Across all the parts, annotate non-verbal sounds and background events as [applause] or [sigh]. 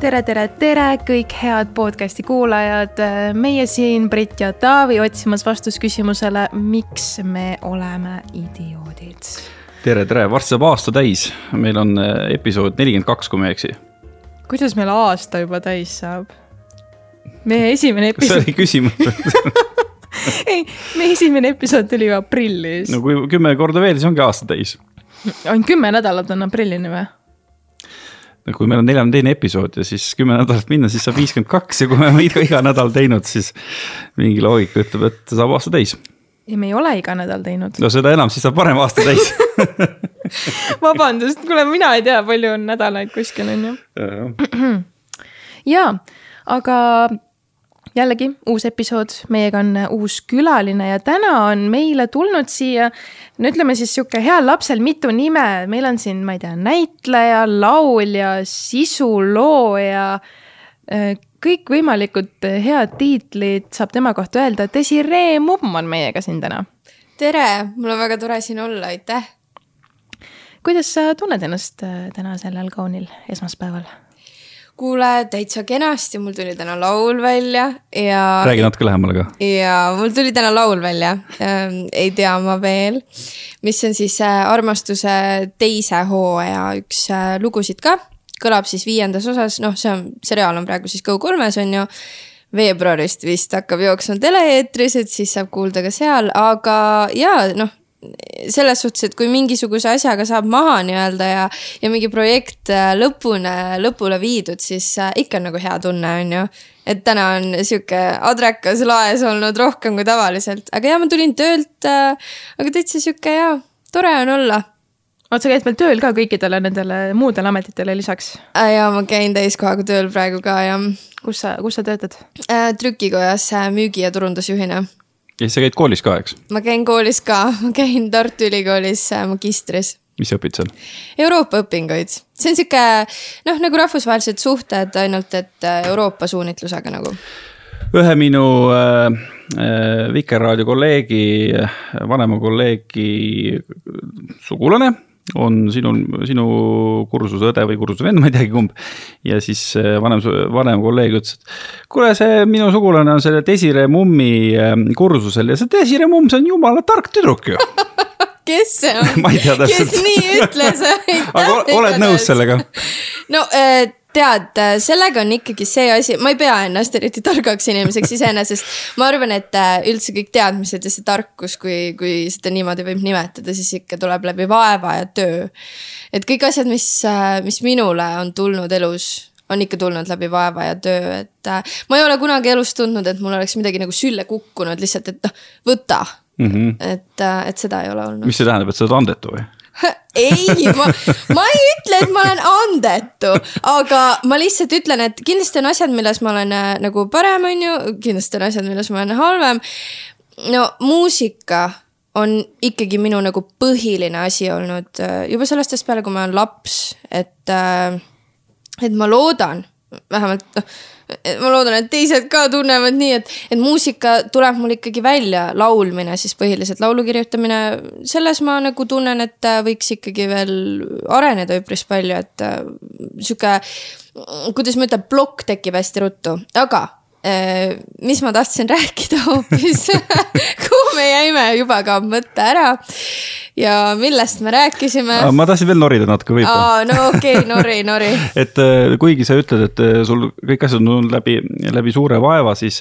tere, tere, tere, kõik head podcast'i kuulajad. meie siin, Brit ja Taavi, otsimas vastust küsimusele, miks me oleme idioodid. tere, tere, varsti saab aasta täis, meil on äh, episood nelikümmend kaks, kui ma ei eksi. kuidas meil aasta juba täis saab? meie esimene kas see episood oli küsimus [laughs] ei, meie esimene episood tuli ju aprillis no kui kümme korda veel, siis ongi aasta täis. ainult kümme nädalat on aprillini või? No kui meil on neljakümne teine episood ja siis kümme nädalat minna, siis saab viiskümmend kaks ja kui me oleme iga, iga nädal teinud, siis mingi loogika ütleb, et saab aasta täis. ei, me ei ole iga nädal teinud. no seda enam, siis saab varem aasta täis [laughs] vabandust, kuule, mina ei tea, palju on nädalaid kuskil, on ju. jaa, [clears throat] aga jällegi uus episood, meiega on uus külaline ja täna on meile tulnud siia, no ütleme siis sihuke heal lapsel mitu nime, meil on siin, ma ei tea, näitleja, laulja, sisulooja. kõikvõimalikud head tiitlid saab tema kohta öelda, Desiree Mumm on meiega siin täna. tere, mul on väga tore siin olla, aitäh. kuidas sa tunned ennast täna sellel kaunil esmaspäeval? Kuule, täitsa kenasti, mul tuli täna laul välja ja. räägi natuke lähemale ka. ja mul tuli täna laul välja ähm,, ei tea ma veel, mis on siis äh, armastuse teise hooaja üks äh, lugusid ka. kõlab siis viiendas osas, noh, see on, seriaal on praegu siis Go3-s on ju veebruarist vist hakkab jooksma tele-eetris, et siis saab kuulda ka seal, aga ja noh, selles suhtes, et kui mingisuguse asjaga saab maha nii-öelda ja, ja mingi projekt äh, lõpuni, lõpule viidud, siis äh, ikka on nagu hea tunne, on ju. et täna on sihuke adrekas laes olnud rohkem kui tavaliselt, aga ja ma tulin töölt äh,. aga täitsa sihuke hea, tore on olla oot, sa käid veel tööl ka kõikidele nendele muudele ametitele lisaks äh,? ja ma käin täiskohaga tööl praegu ka ja. kus sa, kus sa töötad äh,? trükikojas müügi- ja turundusjuhina ja siis sa käid koolis ka, eks? ma käin koolis ka, ma käin Tartu Ülikoolis äh, magistris. mis sa õpid seal? Euroopa õpinguid, see on sihuke noh, nagu rahvusvahelised suhted, ainult et äh, Euroopa suunitlusega nagu. ühe minu äh, äh, Vikerraadio kolleegi, vanema kolleegi sugulane on sinul, sinu kursuse õde või kursuse vend, ma ei teagi kumb. ja siis vanem, vanem kolleeg ütles, et kuule, see minu sugulane on selle Desire Mummi kursusel ja see Desire Mumm, see on jumala tark tüdruk ju [laughs] kes see on? kes nii ütles [laughs] aga oled nõus sellega? no äh, tead, sellega on ikkagi see asi, ma ei pea ennast eriti targaks inimeseks iseenesest. ma arvan, et äh, üldse kõik teadmised ja see tarkus, kui, kui seda niimoodi võib nimetada, siis ikka tuleb läbi vaeva ja töö. et kõik asjad, mis, äh, mis minule on tulnud elus on ikka tulnud läbi vaeva ja töö, et äh, ma ei ole kunagi elus tundnud, et mul oleks midagi nagu sülle kukkunud lihtsalt, et noh, võta mm. -hmm. et, et seda ei ole olnud. mis see tähendab, et sa oled andetu või? Ei, ma, ma ei ütle, et ma olen andetu, aga ma lihtsalt ütlen, et kindlasti on asjad, milles ma olen äh, nagu parem, on ju, kindlasti on asjad, milles ma olen halvem. no muusika on ikkagi minu nagu põhiline asi olnud äh, juba sellest ajast peale, kui ma olen laps, et, äh, et ma loodan, vähemalt noh ma loodan, et teised ka tunnevad nii, et, et muusika tuleb mul ikkagi välja, laulmine siis põhiliselt, laulu kirjutamine. selles ma nagu tunnen, et võiks ikkagi veel areneda üpris palju, et äh, sihuke, kuidas ma ütlen, plokk tekib hästi ruttu, aga äh, mis ma tahtsin [laughs] rääkida hoopis [laughs] kuhu me jäime, juba kaob mõte ära ja millest me rääkisime? ma tahtsin veel norida natuke võib-olla. aa, no okei okay,, nori, nori [laughs] et äh, kuigi sa ütled, et äh, sul kõik asjad on tulnud läbi, läbi suure vaeva, siis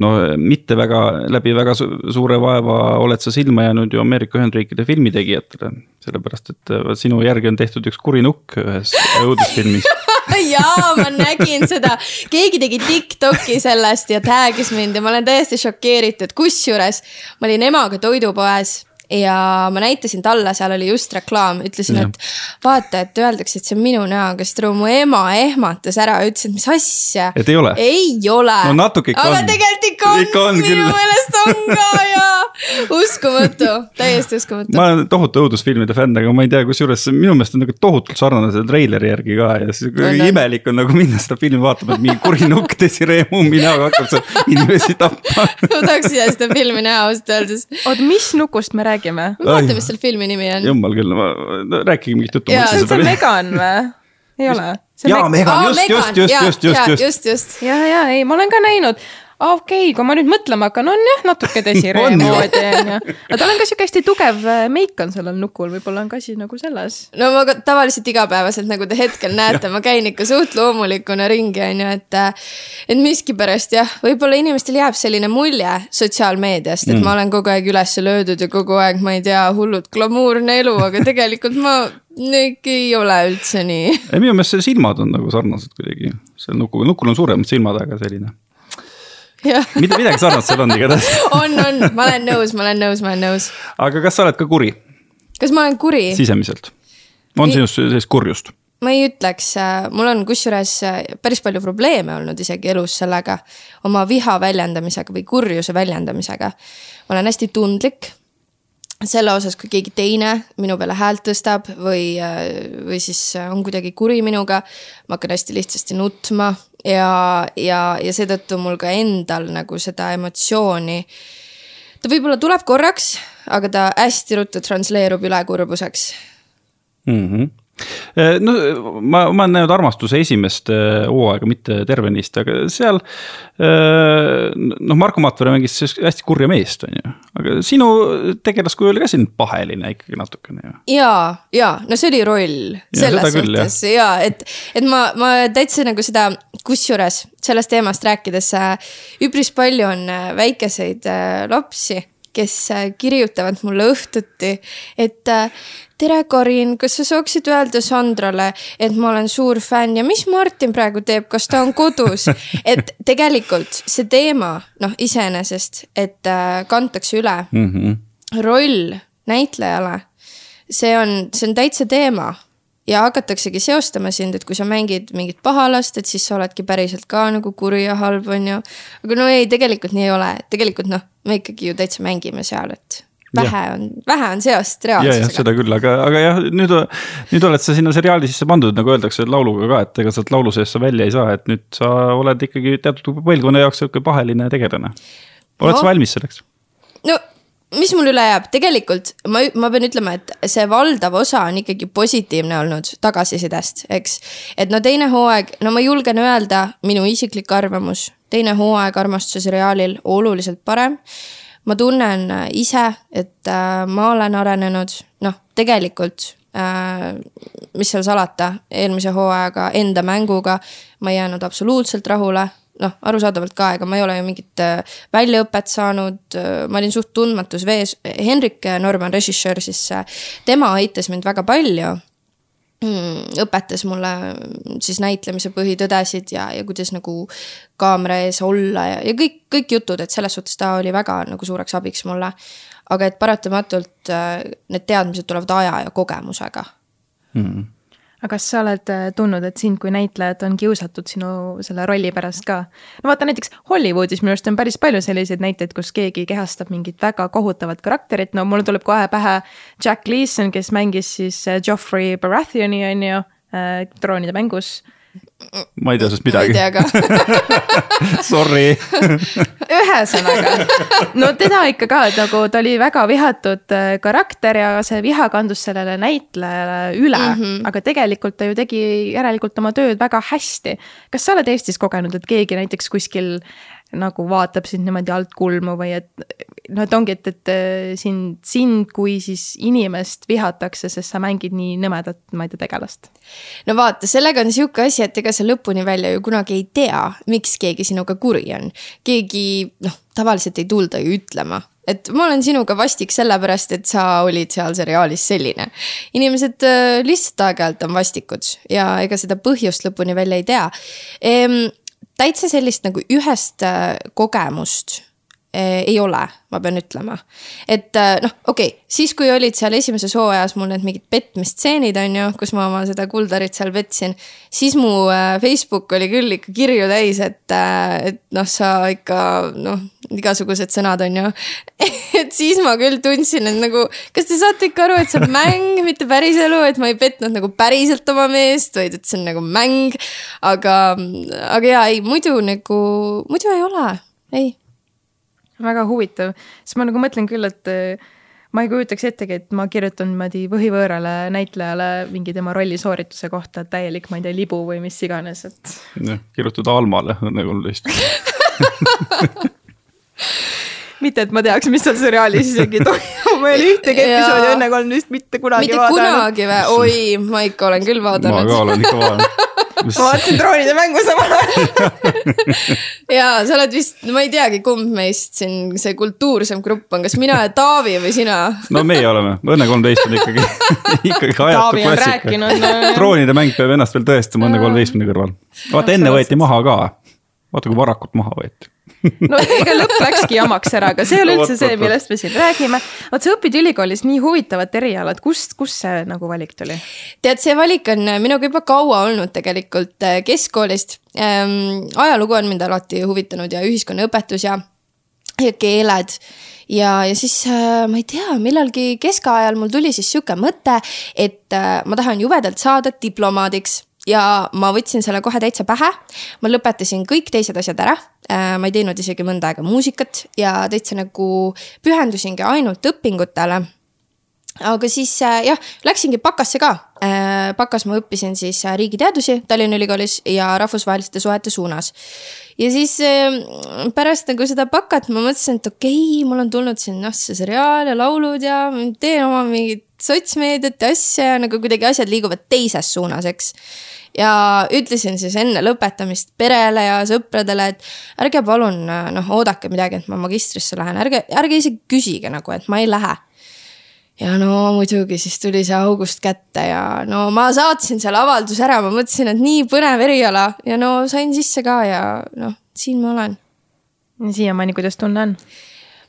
no mitte väga, läbi väga suure vaeva oled sa silma jäänud ju Ameerika Ühendriikide filmitegijatele. sellepärast, et äh, sinu järgi on tehtud üks kuri nukk ühes õudusfilmis jaa, ma nägin seda, keegi tegi Tiktoki sellest ja tag'is mind ja ma olen täiesti šokeeritud, kusjuures ma olin emaga toidupoes ja ma näitasin talle, seal oli just reklaam, ütlesin, et vaata, et öeldakse, et see on minu näoga, siis tule mu ema ehmatas ära, ütles, et mis asja. et ei ole? ei ole. no natuke ikka aga on. aga tegelikult ikka on, ikka on minu meelest on ka ja uskumatu, täiesti uskumatu. ma olen tohutu õudusfilmide fänn, aga ma ei tea, kusjuures minu meelest on nagu tohutult sarnane selle treileri järgi ka ja siis kuidagi imelik on nagu minna seda filmi vaatama, et mingi kuri nukk Desiree Mummi näoga hakkab seal inimesi tapma [laughs] ma tahaks ise seda filmi näha ausalt öeldes. oot, mis nukust me räägime? Räägime. vaata, mis selle filmi nimi on. jumal küll, no rääkige mingit juttu. see on see vegan või? ei ole? jaa, Megan, just, just, just, just, just, just, just, just. ja, ja ei, ma olen ka näinud okei okay,, kui ma nüüd mõtlema hakkan, on jah natuke Desiree [laughs] moodi on ju. aga tal on ka sihuke hästi tugev äh, meik on sellel nukul, võib-olla on ka asi nagu selles. no ma tavaliselt igapäevaselt, nagu te hetkel näete, ma käin ikka suht loomulikuna ringi, on ju, et. Äh, et miskipärast jah, võib-olla inimestel jääb selline mulje sotsiaalmeediast, et mm. ma olen kogu aeg üles löödud ja kogu aeg, ma ei tea, hullult glamuurne elu, aga tegelikult ma ikka ei ole üldse nii. [laughs] ei, minu meelest silmad on nagu sarnased kuidagi, seal nukul, nukul on suuremad silmad, aga selline [laughs] mida, midagi sarnast seal on igatahes [laughs] on, on, ma olen nõus, ma olen nõus, ma olen nõus. aga kas sa oled ka kuri? kas ma olen kuri? sisemiselt, on sinust sellist kurjust? ma ei ütleks, äh, mul on kusjuures äh, päris palju probleeme olnud isegi elus sellega, oma viha väljendamisega või kurjuse väljendamisega. ma olen hästi tundlik selle osas, kui keegi teine minu peale häält tõstab või, äh, või siis on kuidagi kuri minuga. ma hakkan hästi lihtsasti nutma ja, ja, ja seetõttu mul ka endal nagu seda emotsiooni. ta võib-olla tuleb korraks, aga ta hästi ruttu transleerub üle kurbuseks mm. -hmm no ma, ma olen näinud Armastuse esimest eh, hooaega, mitte terve neist, aga seal. Eh, noh, Marko Matvere mängis hästi kurja meest, on ju, aga sinu tegelaskuju oli ka siin paheline ikkagi natukene ju. ja, ja no see oli roll selles suhtes ja et, et ma, ma täitsa nagu seda, kusjuures sellest teemast rääkides üpris palju on väikeseid lapsi kes kirjutavad mulle õhtuti, et tere, Karin, kas sa saaksid öelda Sandrale, et ma olen suur fänn ja mis Martin praegu teeb, kas ta on kodus? [laughs] et tegelikult see teema, noh, iseenesest, et äh, kantakse üle mm -hmm. roll näitlejale. see on, see on täitsa teema ja hakataksegi seostama sind, et kui sa mängid mingit pahalast, et siis sa oledki päriselt ka nagu kuri ja halb, on ju. aga no ei, tegelikult nii ei ole, tegelikult noh, me ikkagi ju täitsa mängime seal, et vähe on, vähe on seost reaalsusega. seda küll, aga, aga jah, nüüd, nüüd oled sa sinna seriaali sisse pandud, nagu öeldakse lauluga ka, et ega sealt laulu seest sa välja ei saa, et nüüd sa oled ikkagi teatud põlvkonna jaoks sihuke paheline tegelane. oled no. sa valmis selleks? no mis mul üle jääb, tegelikult ma, ma pean ütlema, et see valdav osa on ikkagi positiivne olnud tagasisidest, eks. et no teine hooaeg, no ma julgen öelda, minu isiklik arvamus, teine hooaeg armastuse seriaalil oluliselt parem. Ma tunnen äh, ise, et äh, ma olen arenenud, noh, tegelikult äh, mis seal salata, eelmise hooajaga enda mänguga ma ei jäänud absoluutselt rahule noh, arusaadavalt ka, ega ma ei ole ju mingit väljaõpet saanud, ma olin suht tundmatus vees. Henrik Norman, režissöör, siis tema aitas mind väga palju Mm, õpetas mulle mm, siis näitlemise põhitõdesid ja, ja kuidas nagu kaamera ees olla ja, ja kõik, kõik jutud, et selles suhtes ta oli väga nagu suureks abiks mulle. aga et paratamatult äh, need teadmised tulevad aja ja kogemusega mm aga kas sa oled äh, tundnud, et sind kui näitlejat on kiusatud sinu selle rolli pärast ka? no vaata näiteks Hollywoodis minu arust on päris palju selliseid näiteid, kus keegi kehastab mingit väga kohutavat karakterit, no mul tuleb kohe pähe Jack Leeson, kes mängis siis Geoffrey äh, Baratheoni on ju äh,, troonide mängus ma ei tea sellest midagi. ma ei tea ka [laughs] Sorry ühesõnaga, no teda ikka ka, et nagu ta oli väga vihatud äh, karakter ja see viha kandus sellele näitlejale üle mm, -hmm. aga tegelikult ta ju tegi järelikult oma tööd väga hästi. kas sa oled Eestis kogenud, et keegi näiteks kuskil nagu vaatab sind niimoodi alt kulmu või et noh, et ongi, et, et äh, sind, sind kui siis inimest vihatakse, sest sa mängid nii nõmedat, ma ei tea, tegelast. no vaata, sellega on sihuke asi, et ega sa lõpuni välja ju kunagi ei tea, miks keegi sinuga kuri on. keegi noh, tavaliselt ei tulda ju ütlema et ma olen sinuga vastik sellepärast, et sa olid seal seriaalis selline. inimesed äh, lihtsalt aeg-ajalt on vastikud ja ega seda põhjust lõpuni välja ei tea ehm, täitsa sellist nagu ühest äh, kogemust ei ole, ma pean ütlema. et äh, noh, okei okay,, siis kui olid seal esimeses hooajas mul need mingid petmistseenid, on ju, kus ma oma seda kuldarit seal petsin. siis mu Facebook oli küll ikka kirju täis, et, et noh, sa ikka noh, igasugused sõnad, on ju [laughs] et siis ma küll tundsin, et nagu, kas te saate ikka aru, et see on mäng, mitte päris elu, et ma ei petnud nagu päriselt oma meest, vaid et see on nagu mäng. aga, aga jaa, ei muidu nagu, muidu ei ole, ei. Väga huvitav, sest ma nagu mõtlen küll, et ma ei kujutaks ettegi, et ma kirjutan niimoodi põhivõõrale näitlejale mingi tema rolli soorituse kohta täielik, ma ei tea, libu või mis iganes, et. jah, kirjutada Almale Õnne kolmteist [laughs] mitte, et ma teaks, mis seal seriaalis isegi toimub, ma ei ole ühtegi episoodi Õnne kolmteist mitte kunagi mitte vaadanud. mitte kunagi või? oi, ma ikka olen küll vaadanud. ma ka olen ikka vaadanud ma vaatasin droonide mängu samal ajal [laughs] ja sa oled vist, ma ei teagi, kumb meist siin see kultuursem grupp on, kas mina ja Taavi või sina? no meie oleme, Õnne kolmteist on ikkagi, [laughs] ikkagi ajatud klassika. droonide mäng peab ennast veel tõestama Õnne kolmeteistkümne kõrval. vaata, enne võeti maha ka. vaata, kui varakult maha võeti no ega lõpp läkski jamaks ära, aga see ei ole üldse see, millest me siin räägime. vot sa õpid ülikoolis nii huvitavat eriala, et kust, kust see nagu valik tuli? tead, see valik on minuga juba kaua olnud tegelikult äh, keskkoolist ähm,. ajalugu on mind alati huvitanud ja ühiskonnaõpetus ja, ja keeled ja, ja siis äh, ma ei tea, millalgi keskajal mul tuli siis sihuke mõte, et äh, ma tahan jubedalt saada diplomaadiks ja ma võtsin selle kohe täitsa pähe. ma lõpetasin kõik teised asjad ära. Äh, ma ei teinud isegi mõnda aega muusikat ja täitsa nagu pühendusingi ainult õpingutele. Aga siis äh, jah, läksingi Bakasse ka. Äh, Bakas ma õppisin siis riigiteadusi Tallinna Ülikoolis ja rahvusvaheliste suhete suunas. ja siis pärast nagu seda Bakat ma mõtlesin, et okei okay,, mul on tulnud siin noh, see seriaal ja laulud ja teen oma mingit sotsmeediat ja asja ja nagu kuidagi asjad liiguvad teises suunas, eks ja ütlesin siis enne lõpetamist perele ja sõpradele, et ärge palun noh, oodake midagi, et ma magistrisse lähen, ärge, ärge isegi küsige nagu, et ma ei lähe. Ja no muidugi siis tuli see august kätte ja no ma saatsin selle avalduse ära, ma mõtlesin, et nii põnev eriala ja no sain sisse ka ja noh, siin ma olen. siiamaani, kuidas tunne on?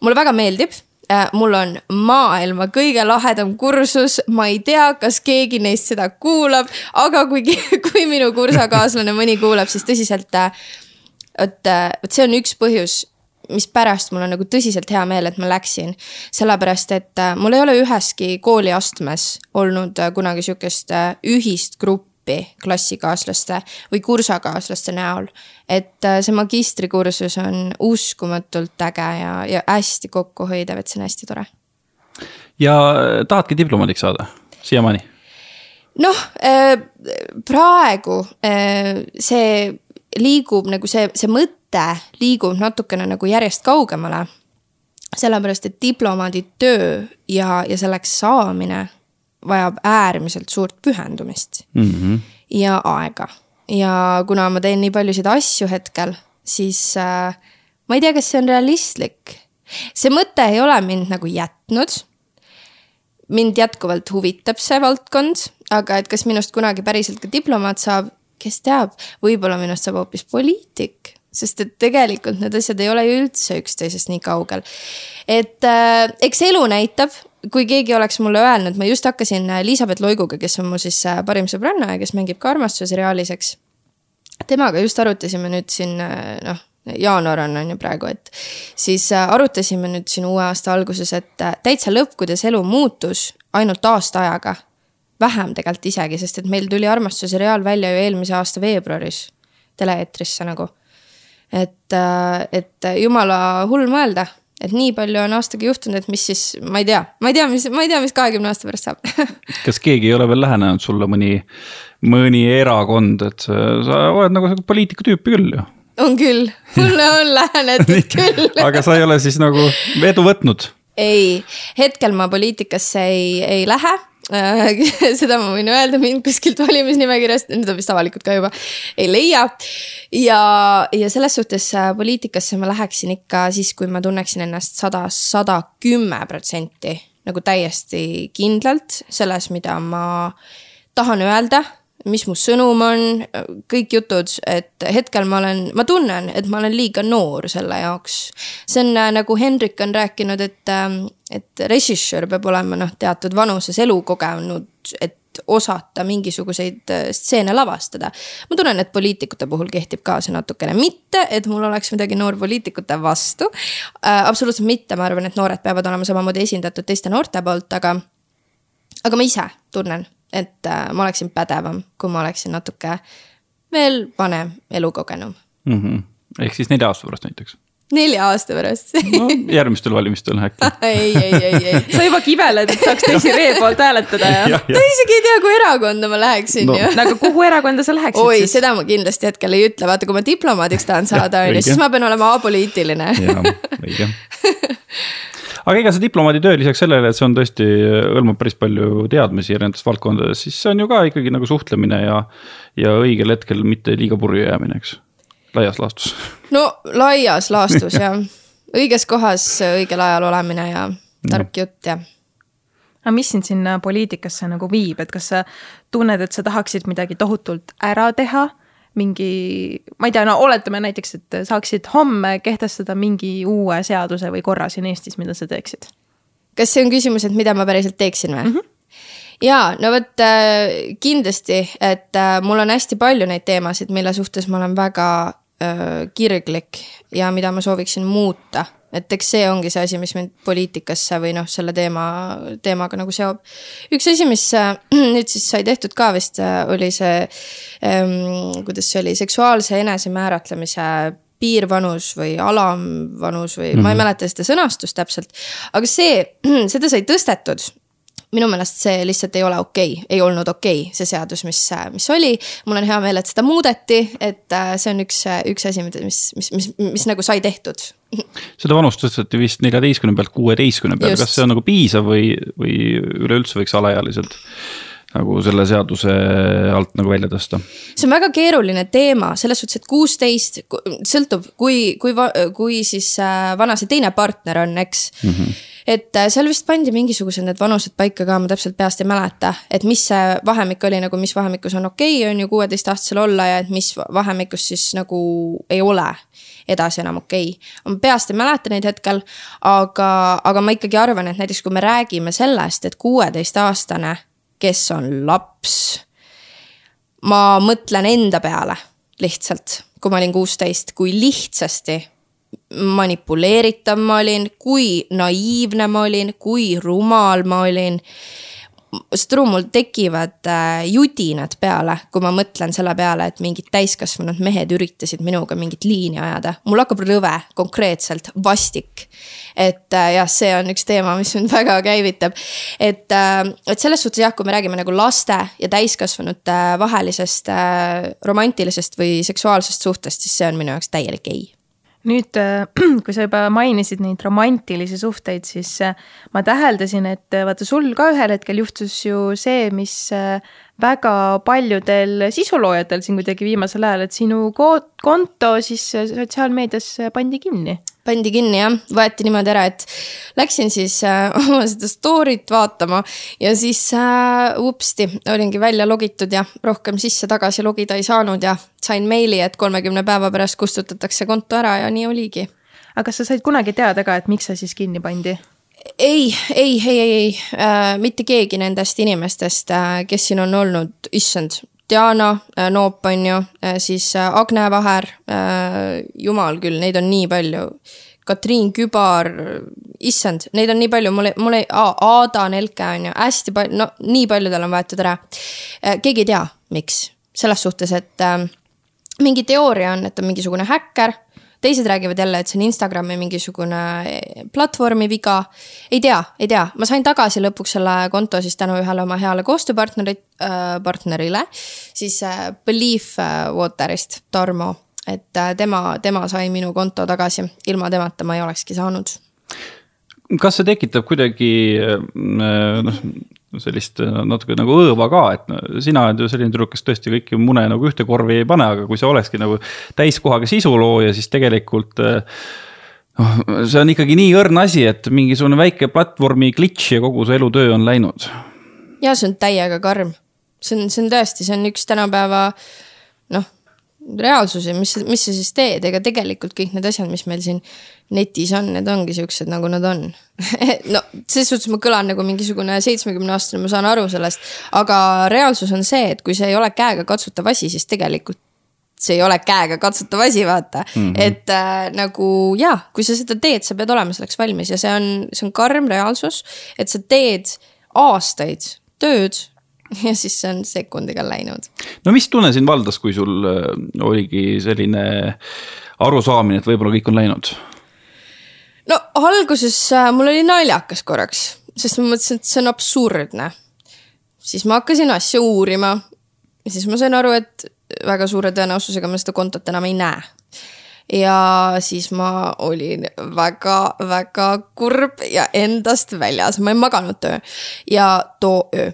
mulle väga meeldib Äh, mul on maailma kõige lahedam kursus, ma ei tea, kas keegi neist seda kuulab, aga kui, [laughs] kui minu kursakaaslane mõni kuulab, siis tõsiselt. Äh, vot, äh, vot see on üks põhjus, mispärast mul on nagu tõsiselt hea meel, et ma läksin. sellepärast, et mul ei ole üheski kooliastmes olnud kunagi sihukest ühist gruppi klassikaaslaste või kursakaaslaste näol. et äh, see magistrikursus on uskumatult äge ja, ja hästi kokkuhoidev, et see on hästi tore. ja äh, tahadki diplomaadiks saada, siiamaani? noh, äh, praegu see liigub nagu see, see mõte liigub natukene nagu järjest kaugemale sellepärast, et diplomaadi töö ja, ja selleks saamine vajab äärmiselt suurt pühendumist mm -hmm. ja aega. ja kuna ma teen nii paljusid asju hetkel, siis äh, ma ei tea, kas see on realistlik. see mõte ei ole mind nagu jätnud. mind jätkuvalt huvitab see valdkond, aga et kas minust kunagi päriselt ka diplomaat saab, kes teab, võib-olla minust saab hoopis poliitik sest et tegelikult need asjad ei ole ju üldse üksteisest nii kaugel. et äh, eks elu näitab kui keegi oleks mulle öelnud, ma just hakkasin äh, Elizabeth Loiguga, kes on mu siis äh, parim sõbranna ja kes mängib ka armastuse seriaalis, eks. temaga just arutasime nüüd siin äh, noh, jaanuar on, on ju praegu, et siis arutasime nüüd siin uue aasta alguses, et täitsa lõpp, kuidas elu muutus ainult aasta ajaga. Vähem tegelikult isegi, sest et meil tuli armastuse seriaal välja ju eelmise aasta veebruaris tele-eetrisse nagu. et, et jumala hull mõelda et nii palju on aastaga juhtunud, et mis siis, ma ei tea, ma ei tea, mis, ma ei tea, mis kahekümne aasta pärast saab kas keegi ei ole veel lähenenud sulle mõni, mõni erakond, et sa, sa oled nagu poliitiku tüüpi küll ju? on küll, mulle on lähenetud [laughs] küll aga sa ei ole siis nagu edu võtnud? ei, hetkel ma poliitikasse ei, ei lähe Äh, [laughs] seda ma võin öelda, mind kuskilt valimisnimekirjast, nüüd on vist avalikult ka juba, ei leia. ja, ja selles suhtes äh, poliitikasse ma läheksin ikka siis, kui ma tunneksin ennast sada, sada kümme protsenti nagu täiesti kindlalt selles, mida ma tahan öelda mis mu sõnum on, kõik jutud, et hetkel ma olen, ma tunnen, et ma olen liiga noor selle jaoks. see on äh, nagu Hendrik on rääkinud, et, ähm, et režissöör peab olema noh, teatud vanuses elu kogenud, et osata mingisuguseid äh, stseene lavastada. ma tunnen, et poliitikute puhul kehtib ka see natukene, mitte et mul oleks midagi noorpoliitikute vastu äh,. absoluutselt mitte, ma arvan, et noored peavad olema samamoodi esindatud teiste noorte poolt, aga, aga ma ise tunnen et äh, ma oleksin pädevam, kui ma oleksin natuke veel vanem, elukogenum mm. -hmm. ehk siis nelja aasta pärast näiteks? Nelja aasta pärast [laughs] no järgmistel valimistel äkki [laughs] ei, ei, ei, ei. sa juba kibeled, et saaks Desiree poolt hääletada ja, ja. ta isegi ei tea, kuhu erakonda ma läheksin no. ju. no aga kuhu erakonda sa läheksid oi, seda ma kindlasti hetkel ei ütle, vaata, kui ma diplomaadiks tahan saada, on ju, siis ma pean olema apoliitiline. jaa, õige [laughs] aga ega see diplomaaditöö lisaks sellele, et see on tõesti, hõlmab päris palju teadmisi erinevates valdkondades, siis see on ju ka ikkagi nagu suhtlemine ja. ja õigel hetkel mitte liiga purju jäämine, eks, laias laastus. no laias laastus jah, õiges kohas õigel ajal olemine ja tark no. jutt ja aga mis sind sinna poliitikasse nagu viib, et kas sa tunned, et sa tahaksid midagi tohutult ära teha mingi, ma ei tea, no oletame näiteks, et saaksid homme kehtestada mingi uue seaduse või korra siin Eestis, mida sa teeksid? kas see on küsimus, et mida ma päriselt teeksin või mm? -hmm ja no vot äh, kindlasti, et äh, mul on hästi palju neid teemasid, mille suhtes ma olen väga kirglik ja mida ma sooviksin muuta et eks see ongi see asi, mis mind poliitikasse või noh, selle teema, teemaga nagu seob. üks asi, mis äh, [clears throat] nüüd siis sai tehtud ka vist, äh, oli see ähm,, kuidas see oli, seksuaalse enesemääratlemise piirvanus või alamvanus või mm -hmm. ma ei mhm. mäleta seda sõnastust täpselt. aga see, [clears throat] seda sai tõstetud minu meelest see lihtsalt ei ole okei okay., ei olnud okei okay,, see seadus, mis, mis oli. mul on hea meel, et seda muudeti, et äh, see on üks, üks asi, mis, mis, mis, mis, mis nagu sai tehtud. seda vanust tõsteti vist neljateistkümne pealt kuueteistkümne peale, kas see on nagu piisav või, või üleüldse võiks alaealiselt nagu selle seaduse alt nagu välja tõsta? see on väga keeruline teema selles suhtes, et kuusteist sõltub, kui, kui, kui siis äh, vana see teine partner on, eks mm. -hmm et äh, seal vist pandi mingisugused need vanused paika ka, ma täpselt peast ei mäleta, et mis see vahemik oli nagu, mis vahemikus on okei okay,, on ju kuueteistaastasel olla ja et mis vahemikus siis nagu ei ole edasi enam okei. Okay.. ma peast ei mäleta neid hetkel, aga, aga ma ikkagi arvan, et näiteks kui me räägime sellest, et kuueteistaastane, kes on laps, ma mõtlen enda peale lihtsalt, kui ma olin kuusteist, kui lihtsasti manipuleeritav ma olin, kui naiivne ma olin, kui rumal ma olin. Stru, mul tekivad äh, judinad peale, kui ma mõtlen selle peale, et mingid täiskasvanud mehed üritasid minuga mingit liini ajada. mul hakkab rõve, konkreetselt vastik. et äh, jah, see on üks teema, mis mind väga käivitab. et, äh, et selles suhtes jah, kui me räägime nagu laste ja täiskasvanute vahelisest romantilisest või seksuaalsest suhtest, siis see on minu jaoks täielik ei nüüd, äh, [clears throat] kui sa juba mainisid neid romantilisi suhteid, siis äh, ma täheldasin, et äh, vaata sul ka ühel hetkel juhtus ju see, mis väga paljudel sisuloojatel siin kuidagi viimasel ajal, et sinu konto siis sotsiaalmeedias pandi kinni pandi kinni jah, võeti niimoodi ära, et läksin siis äh, [laughs] oma seda story't vaatama ja siis äh, upsti olingi välja logitud ja rohkem sisse-tagasi logida ei saanud ja sain meili, et kolmekümne päeva pärast kustutatakse konto ära ja nii oligi. aga kas sa said kunagi teada ka, et miks see siis kinni pandi? ei, ei, ei, ei, ei äh,, mitte keegi nendest inimestest äh,, kes siin on olnud, issand, Diana äh, Noop on ju, äh, siis äh, Agne Vaher, jumal küll, neid on nii palju. Katriin Kübar, issand, neid on nii palju, mul ei, mul ei, Aada Nelke on ju, hästi palju, no nii paljudel on võetud ära. keegi ei tea, miks, selles suhtes, et äh, mingi teooria on, et on mingisugune häkker teised räägivad jälle, et see on Instagrami mingisugune eh, platvormi viga. ei tea, ei tea, ma sain tagasi lõpuks selle konto siis tänu ühele oma heale koostööpartneri äh,, partnerile. siis äh, Belief äh, Waterist, Tarmo, et äh, tema, tema sai minu konto tagasi, ilma temata ma ei olekski saanud kas see tekitab kuidagi äh, noh, sellist äh, natuke nagu õõva ka, et sina oled ju selline tüdruk, kes tõesti kõiki mune nagu ühte korvi ei pane, aga kui sa olekski nagu täiskohaga sisulooja, siis tegelikult äh, noh, see on ikkagi nii õrn asi, et mingisugune väike platvormi glitch ja kogu su elutöö on läinud. ja see on täiega karm, see on, see on tõesti, see on üks tänapäeva noh reaalsusi, mis, mis sa siis teed, ega tegelikult kõik need asjad, mis meil siin netis on, need ongi siuksed, nagu nad on [laughs] no selles suhtes ma kõlan nagu mingisugune seitsmekümne aastane, ma saan aru sellest, aga reaalsus on see, et kui see ei ole käegakatsutav asi, siis tegelikult see ei ole käegakatsutav asi, vaata mm. -hmm. et äh, nagu jaa, kui sa seda teed, sa pead olema selleks valmis ja see on, see on karm reaalsus, et sa teed aastaid tööd [laughs] ja siis see on sekundiga läinud. no mis tunne sind valdas, kui sul äh, oligi selline arusaamine, et võib-olla kõik on läinud? no alguses äh, mul oli naljakas korraks, sest ma mõtlesin, et see on absurdne. siis ma hakkasin asja uurima ja siis ma sain aru, et väga suure tõenäosusega ma seda kontot enam ei näe ja siis ma olin väga-väga kurb ja endast väljas, ma ei maganud töö ja too öö.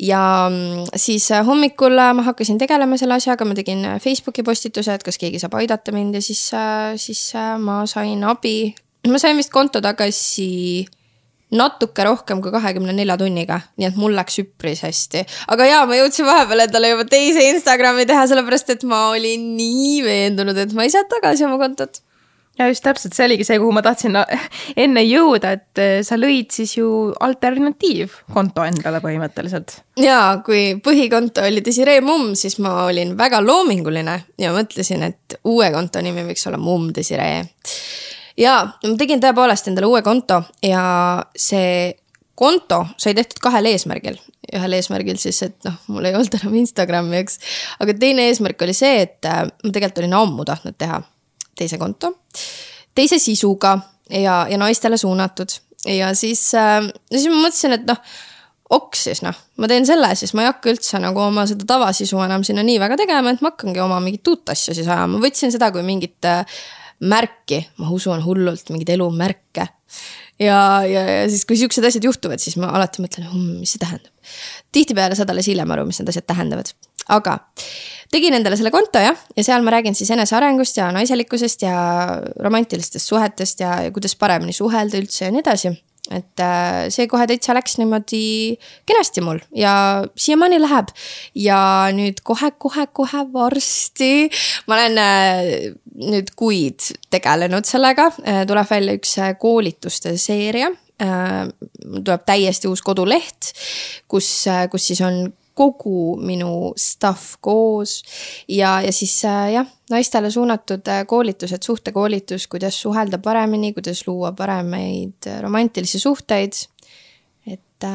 ja mm, siis hommikul ma hakkasin tegelema selle asjaga, ma tegin Facebooki postituse, et kas keegi saab aidata mind ja siis, siis ma sain abi. ma sain vist konto tagasi natuke rohkem kui kahekümne nelja tunniga, nii et mul läks üpris hästi. aga jaa, ma jõudsin vahepeal endale juba teise Instagrami teha, sellepärast et ma olin nii veendunud, et ma ei saa tagasi oma kontot ja just täpselt, see oligi see, kuhu ma tahtsin [laughs] enne jõuda, et eh, sa lõid siis ju alternatiivkonto endale põhimõtteliselt. ja kui põhikonto oli Desiree Mumm, siis ma olin väga loominguline ja mõtlesin, et uue konto nimi võiks olla Mumm Desiree ja ma tegin tõepoolest endale uue konto ja see konto sai tehtud kahel eesmärgil. ühel eesmärgil siis, et noh, mul ei olnud enam Instagrami, eks. aga teine eesmärk oli see, et äh, ma tegelikult olin ammu tahtnud teha teise konto, teise sisuga ja, ja naistele suunatud. ja siis äh,, siis ma mõtlesin, et noh, oks siis noh, ma teen selle, siis ma ei hakka üldse nagu oma seda tavasisu enam sinna nii väga tegema, et ma hakkangi oma mingit uut asja siis ajama, võtsin seda kui mingit äh, märki, ma usun hullult mingeid elumärke. ja, ja, ja siis, kui siuksed asjad juhtuvad, siis ma alati mõtlen hm,, mis see tähendab. tihtipeale saad alles hiljem aru, mis need asjad tähendavad, aga tegin endale selle konto jah, ja seal ma räägin siis enesearengust ja naiselikkusest ja romantilistest suhetest ja, ja kuidas paremini suhelda üldse ja nii edasi et äh, see kohe täitsa läks niimoodi kenasti mul ja siiamaani läheb. ja nüüd kohe-kohe-kohe varsti, ma olen äh, nüüd kuid tegelenud sellega, äh, tuleb välja üks koolituste seeria tuleb täiesti uus koduleht, kus, kus siis on kogu minu stuff koos ja, ja siis äh, jah, naistele suunatud äh, koolitused, suhtekoolitus, kuidas suhelda paremini, kuidas luua paremaid äh, romantilisi suhteid. et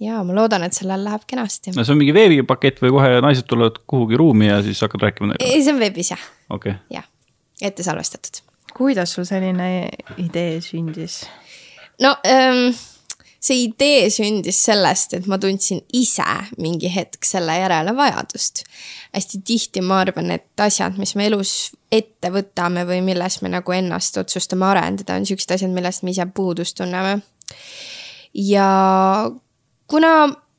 ja ma loodan, et sellel läheb kenasti. no see on mingi veebipakett või kohe naised tulevad kuhugi ruumi ja siis hakkad rääkima? ei, see on veebis jah okay.. jah, ette salvestatud. kuidas sul selline idee sündis? no ähm, see idee sündis sellest, et ma tundsin ise mingi hetk selle järele vajadust. hästi tihti ma arvan, et asjad, mis me elus ette võtame või milles me nagu ennast otsustame arendada, on siuksed asjad, millest me ise puudust tunneme. ja kuna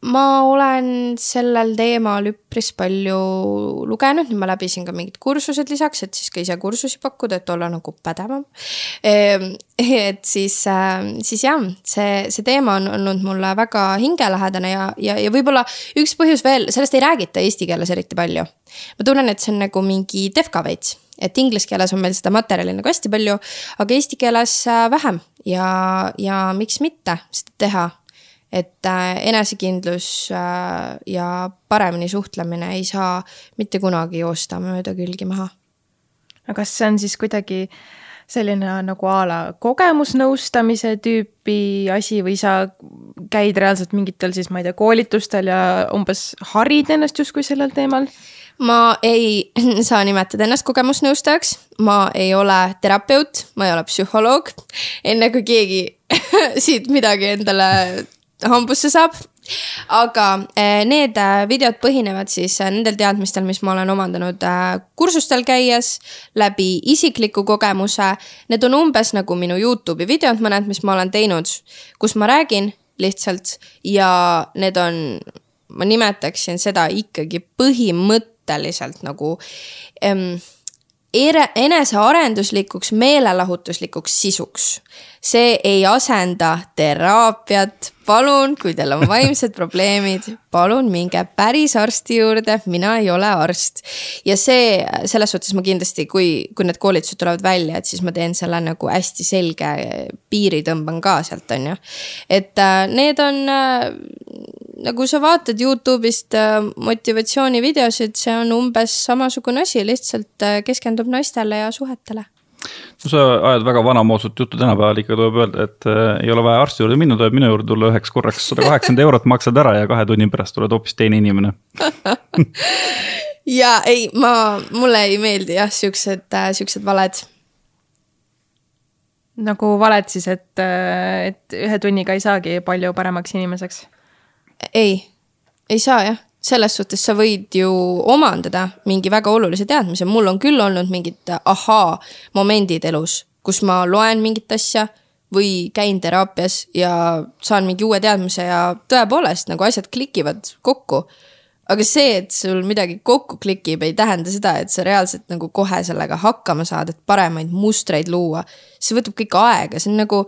ma olen sellel teemal üpris palju lugenud, nüüd ma läbisin ka mingid kursused lisaks, et siis ka ise kursusi pakkuda, et olla nagu pädevam. Ehm, et siis, äh, siis jah, see, see teema on olnud mulle väga hingelähedane ja, ja, ja võib-olla üks põhjus veel, sellest ei räägita eesti keeles eriti palju. ma tunnen, et see on nagu mingi defka veits, et inglise keeles on meil seda materjali nagu hästi palju, aga eesti keeles äh, vähem ja, ja miks mitte seda teha et äh, enesekindlus äh, ja paremini suhtlemine ei saa mitte kunagi joosta mööda külgi maha. aga kas see on siis kuidagi selline nagu a la kogemusnõustamise tüüpi asi või sa käid reaalselt mingitel siis, ma ei tea, koolitustel ja umbes harid ennast justkui sellel teemal? ma ei [laughs] saa nimetada ennast kogemusnõustajaks, ma ei ole terapeut, ma ei ole psühholoog. enne kui keegi [laughs] siit midagi endale hambusse saab. aga eh, need eh, videod põhinevad siis eh, nendel teadmistel, mis ma olen omandanud kursustel käies, läbi isikliku kogemuse. Need on umbes nagu minu Youtube'i videod, mõned, mis ma olen teinud, kus ma räägin lihtsalt ja need on, ma nimetaksin seda ikkagi põhimõtteliselt nagu ähm, enesearenduslikuks meelelahutuslikuks sisuks. see ei asenda teraapiat, palun, kui teil on vaimsed [laughs] probleemid, palun minge päris arsti juurde, mina ei ole arst. ja see, selles suhtes ma kindlasti, kui, kui need koolitused tulevad välja, et siis ma teen selle nagu hästi selge piiri tõmban ka sealt, on ju. et äh, need on äh, nagu sa vaatad Youtube'ist äh, motivatsioonivideosid, see on umbes samasugune asi, lihtsalt keskendub naistele ja suhetele no sa ajad väga vanamoodsat juttu, tänapäeval ikka tuleb öelda, et äh, ei ole vaja arsti juurde minna, tuleb minu juurde tulla üheks korraks [laughs] sada kaheksakümmend eurot maksad ära ja kahe tunni pärast oled hoopis teine inimene [laughs] ja ei, ma, mulle ei meeldi jah, siuksed äh,, siuksed valed. nagu valed siis, et, et ühe tunniga ei saagi palju paremaks inimeseks? Ei, ei saa jah selles suhtes sa võid ju omandada mingi väga olulise teadmise, mul on küll olnud mingid ahaa-momendid elus, kus ma loen mingit asja või käin teraapias ja saan mingi uue teadmise ja tõepoolest nagu asjad klikivad kokku. aga see, et sul midagi kokku klikib, ei tähenda seda, et sa reaalselt nagu kohe sellega hakkama saad, et paremaid mustreid luua. see võtab kõik aega, see on nagu,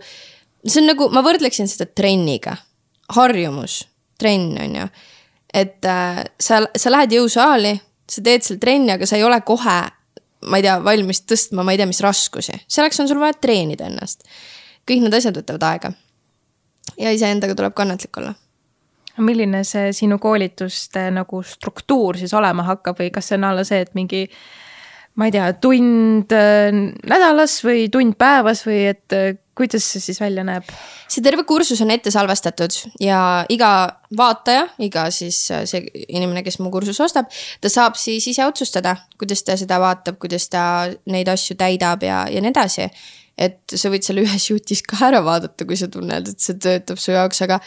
see on nagu, ma võrdleksin seda trenniga. harjumus, trenn on ju et äh, sa, sa lähed jõusaali, sa teed seal trenni, aga sa ei ole kohe, ma ei tea, valmis tõstma, ma ei tea, mis raskusi. selleks on sul vaja treenida ennast. kõik need asjad võtavad aega. ja iseendaga tuleb kannatlik olla milline see sinu koolituste nagu struktuur siis olema hakkab või kas see on alla see, et mingi ma ei tea, tund äh, nädalas või tund päevas või et äh, kuidas see siis välja näeb? see terve kursus on ette salvestatud ja iga vaataja, iga siis äh, see inimene, kes mu kursuse ostab, ta saab siis ise otsustada, kuidas ta seda vaatab, kuidas ta neid asju täidab ja, ja nii edasi et sa võid seal ühes jutis ka ära vaadata, kui sa tunned, et see töötab su jaoks, aga.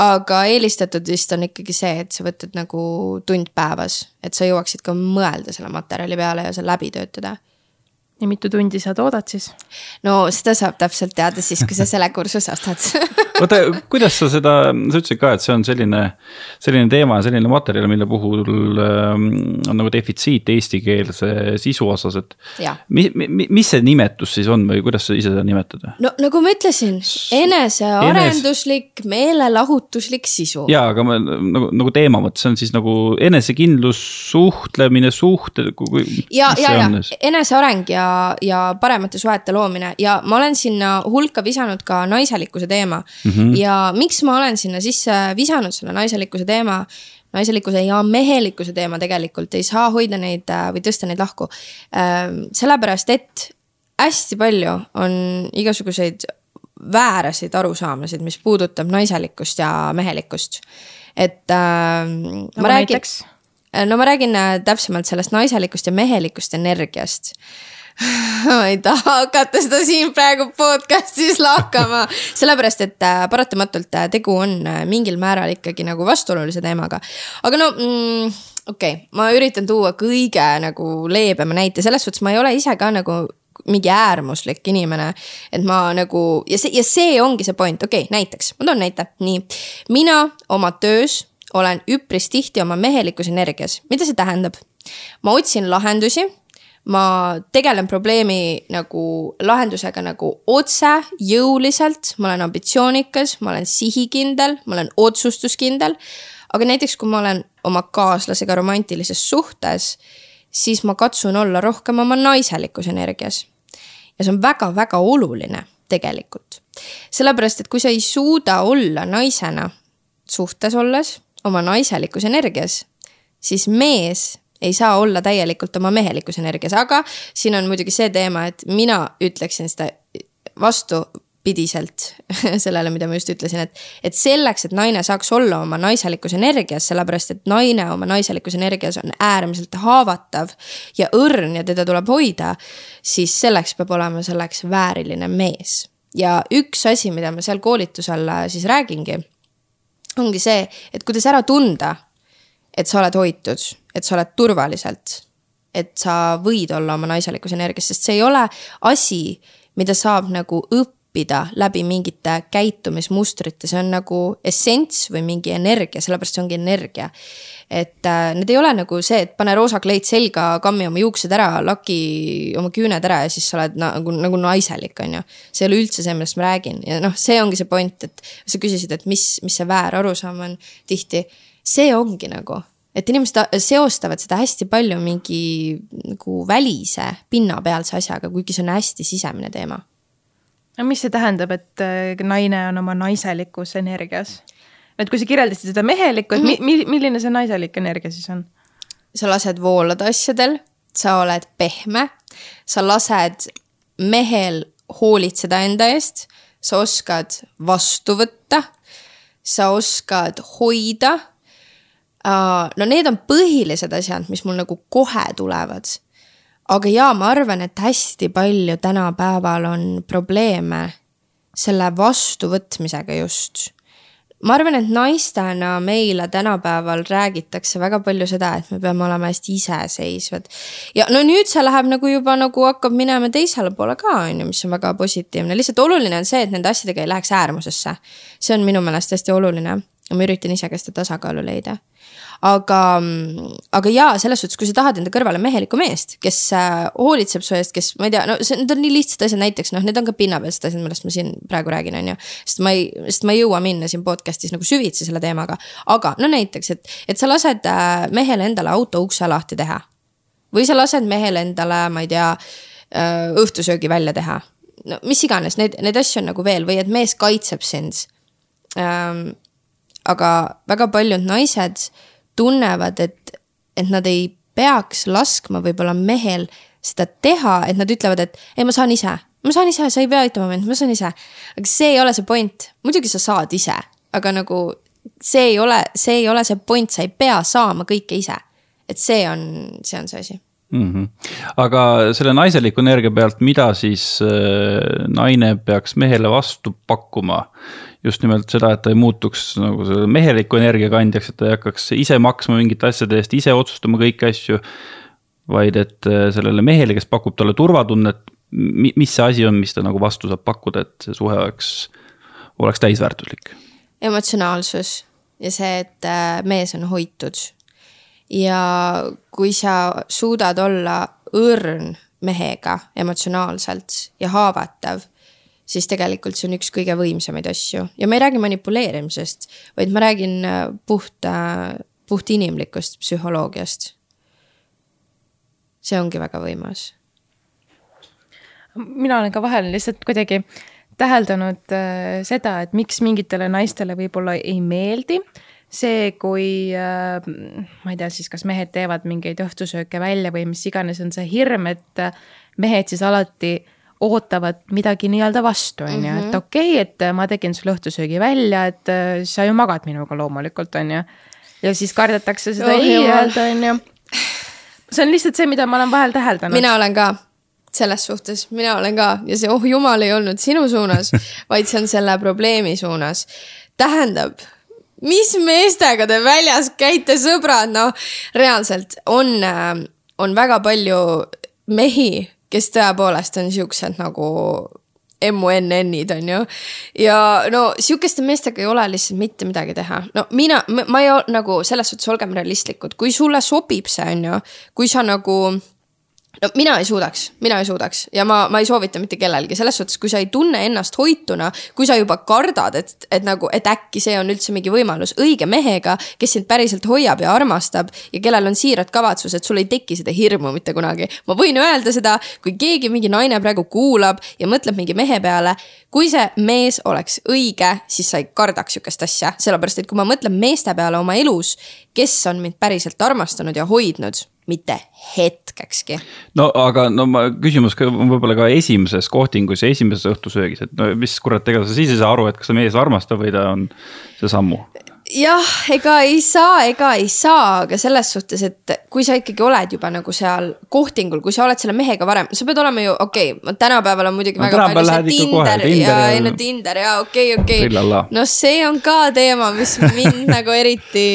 aga eelistatud vist on ikkagi see, et sa võtad nagu tund päevas, et sa jõuaksid ka mõelda selle materjali peale ja see läbi töötada ja mitu tundi sa toodad siis? no seda saab täpselt teada siis, kui sa selle kursuse ostad [laughs] oota, kuidas sa seda, sa ütlesid ka, et see on selline, selline teema ja selline materjal, mille puhul ähm, on nagu defitsiit eestikeelse sisu osas, et. mis, mis see nimetus siis on või kuidas sa ise seda nimetad? no nagu ma ütlesin, enesearenduslik Enes..., meelelahutuslik sisu. ja, aga ma nagu, nagu teema mõttes, see on siis nagu enesekindlus, suhtlemine, suhted. ja, ja, ja eneseareng ja ja paremate suhete loomine ja ma olen sinna hulka visanud ka naiselikkuse teema mm. -hmm. ja miks ma olen sinna sisse visanud selle naiselikkuse teema naiselikkuse ja mehelikkuse teema tegelikult ei saa hoida neid äh, või tõsta neid lahku. Ähm, sellepärast, et hästi palju on igasuguseid vääraseid arusaamasid, mis puudutab naiselikkust ja mehelikkust. et äh, no, ma räägin, no ma räägin äh, täpsemalt sellest naiselikust ja mehelikust energiast [laughs] ma ei taha hakata seda siin praegu podcast'is lahkama, sellepärast et äh, paratamatult äh, tegu on äh, mingil määral ikkagi nagu vastuolulise teemaga. aga no mm, okei okay., ma üritan tuua kõige nagu leebema näite, selles suhtes ma ei ole ise ka nagu mingi äärmuslik inimene. et ma nagu ja see, ja see ongi see point, okei okay,, näiteks, ma toon näite, nii. mina oma töös olen üpris tihti oma mehelikus energias, mida see tähendab? ma otsin lahendusi ma tegelen probleemi nagu lahendusega nagu otse, jõuliselt, ma olen ambitsioonikas, ma olen sihikindel, ma olen otsustuskindel. aga näiteks, kui ma olen oma kaaslasega romantilises suhtes, siis ma katsun olla rohkem oma naiselikus energias. ja see on väga-väga oluline tegelikult. sellepärast, et kui sa ei suuda olla naisena suhtes olles oma naiselikus energias, siis mees ei saa olla täielikult oma mehelikus energias, aga siin on muidugi see teema, et mina ütleksin seda vastupidiselt [laughs] sellele, mida ma just ütlesin, et, et selleks, et naine saaks olla oma naiselikus energias, sellepärast et naine oma naiselikus energias on äärmiselt haavatav ja õrn ja teda tuleb hoida, siis selleks peab olema selleks vääriline mees. ja üks asi, mida ma seal koolitusel siis räägingi, ongi see, et kuidas ära tunda et sa oled hoitud, et sa oled turvaliselt. et sa võid olla oma naiselikus energias, sest see ei ole asi, mida saab nagu õppida läbi mingite käitumismustrite, see on nagu essents või mingi energia, sellepärast see ongi energia. et äh, need ei ole nagu see, et pane roosa kleit selga, kammi oma juuksed ära, laki oma küüned ära ja siis sa oled nagu, nagu naiselik, on ju. see ei ole üldse see, millest ma räägin ja noh, see ongi see point, et sa küsisid, et mis, mis see väär arusaam on tihti see ongi nagu, et inimesed seostavad seda hästi palju mingi nagu välise pinnapealse asjaga, kuigi see on hästi sisemine teema. no mis see tähendab, et äh, naine on oma naiselikus energias? et kui sa kirjeldasid seda mehelikku, et mm -hmm. mi, milline see naiselik energia siis on? sa lased voolada asjadel, sa oled pehme, sa lased mehel hoolitseda enda eest, sa oskad vastu võtta, sa oskad hoida no need on põhilised asjad, mis mul nagu kohe tulevad. aga jaa, ma arvan, et hästi palju tänapäeval on probleeme selle vastuvõtmisega just ma arvan, et naistena meile tänapäeval räägitakse väga palju seda, et me peame olema hästi iseseisvad. ja no nüüd see läheb nagu juba nagu hakkab minema teisele poole ka, on ju, mis on väga positiivne, lihtsalt oluline on see, et nende asjadega ei läheks äärmusesse. see on minu meelest hästi oluline ja ma üritan ise ka seda tasakaalu leida aga, aga jaa, selles suhtes, kui sa tahad enda kõrvale mehelikku meest, kes äh, hoolitseb su eest, kes, ma ei tea, no see, need on nii lihtsad asjad, näiteks noh, need on ka pinnapealsed asjad, millest ma siin praegu räägin, on ju. sest ma ei, sest ma ei jõua minna siin podcast'is nagu süvitsi selle teemaga, aga no näiteks, et, et sa lased äh, mehele endale auto ukse lahti teha. või sa lased mehele endale, ma ei tea, äh, õhtusöögi välja teha. no mis iganes, neid, neid asju on nagu veel või et mees kaitseb sind ähm, aga väga paljud naised tunnevad, et, et nad ei peaks laskma võib-olla mehel seda teha, et nad ütlevad, et ei, ma saan ise, ma saan ise, sa ei pea aitama mind, ma saan ise. aga see ei ole see point, muidugi sa saad ise, aga nagu see ei ole, see ei ole see point, sa ei pea saama kõike ise. et see on, see on see asi mm. -hmm. aga selle naiseliku energia pealt, mida siis äh, naine peaks mehele vastu pakkuma? Just nimelt seda, et ta ei muutuks nagu selle meheliku energia kandjaks, et ta ei hakkaks ise maksma mingite asjade eest, ise otsustama kõiki asju. vaid et äh, sellele mehele, kes pakub talle turvatunnet, mis see asi on, mis ta nagu vastu saab pakkuda, et see suhe oleks, oleks täisväärtuslik. emotsionaalsus ja see, et äh, mees on hoitud. ja kui sa suudad olla õrn mehega emotsionaalselt ja haavatav siis tegelikult see on üks kõige võimsamaid asju ja ma ei räägi manipuleerimisest, vaid ma räägin äh, puht, puht inimlikust psühholoogiast. see ongi väga võimas. mina olen ka vahel lihtsalt kuidagi täheldanud äh, seda, et miks mingitele naistele võib-olla ei meeldi see, kui äh, ma ei tea siis, kas mehed teevad mingeid õhtusööke välja või mis iganes on see hirm, et mehed siis alati äh, ootavad midagi nii-öelda vastu, on ju, et mhm. okei okay,, et ma tegin sulle õhtusöögi välja, et äh, sa ju magad minuga loomulikult, on ju. ja siis kardetakse seda oh, ei öelda, on ju. see on lihtsalt see, mida ma olen vahel täheldanud. mina olen ka selles suhtes, mina olen ka ja see oh jumal ei olnud sinu suunas, [laughs] vaid see on selle probleemi suunas. tähendab, mis meestega te väljas käite, sõbrad, noh reaalselt on, äh, on väga palju mehi kes tõepoolest on siuksed nagu MUNN-id on ju. ja no sihukeste meestega ei ole lihtsalt mitte midagi teha. no mina, ma ei nagu selles suhtes olgem realistlikud, kui sulle sobib see on ju, kui sa nagu no mina ei suudaks, mina ei suudaks. Ja ma, ma ei soovita mitte kellelgi, selles suhtes, kui sa ei tunne ennast hoituna, kui sa juba kardad, et, et nagu, et äkki see on üldse mingi võimalus õige mehega, kes sind päriselt hoiab ja armastab ja kellel on siirad kavatsused, sul ei teki seda hirmu mitte kunagi. ma võin öelda seda, kui keegi, mingi naine praegu kuulab ja mõtleb mingi mehe peale, kui see mees oleks õige, siis sa ei kardaks sihukest asja, sellepärast et kui ma mõtlen meeste peale oma elus, kes on mind päriselt armastanud ja hoidnud mitte hetkekski. no aga no ma, küsimus ka võib-olla ka esimeses kohtingus ja esimeses õhtusöögis, et no mis kurat, ega sa siis ei saa aru, et kas see mees armastab või ta on see sammu jah, ega ei saa, ega ei saa, aga selles suhtes, et kui sa ikkagi oled juba nagu seal kohtingul, kui sa oled selle mehega varem, sa pead olema ju okei okay,, tänapäeval on muidugi no, väga palju see Tinder, Tinder ja, ja no Tinder ja okei okay,, okei okay.. no see on ka teema, mis mind [laughs] nagu eriti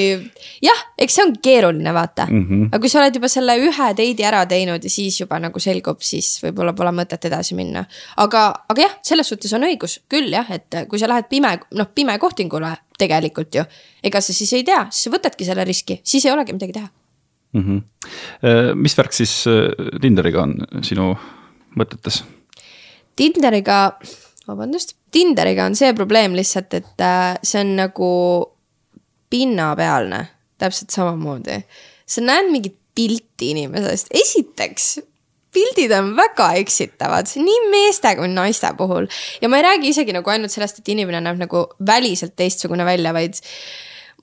jah, eks see on keeruline, vaata mm. -hmm. aga kui sa oled juba selle ühe date'i ära teinud ja siis juba nagu selgub, siis võib-olla pole mõtet edasi minna. aga, aga jah, selles suhtes on õigus küll jah, et kui sa lähed pime, noh pime kohtingule tegelikult ju. ega sa siis ei tea, siis sa võtadki selle riski, siis ei olegi midagi teha mm. -hmm. mis värk siis äh, Tinderiga on sinu mõtetes? Tinderiga, vabandust, Tinderiga on see probleem lihtsalt, et äh, see on nagu pinnapealne täpselt samamoodi. sa näed mingit pilti inimesest, esiteks pildid on väga eksitavad, nii meeste kui naiste puhul. ja ma ei räägi isegi nagu ainult sellest, et inimene näeb nagu väliselt teistsugune välja, vaid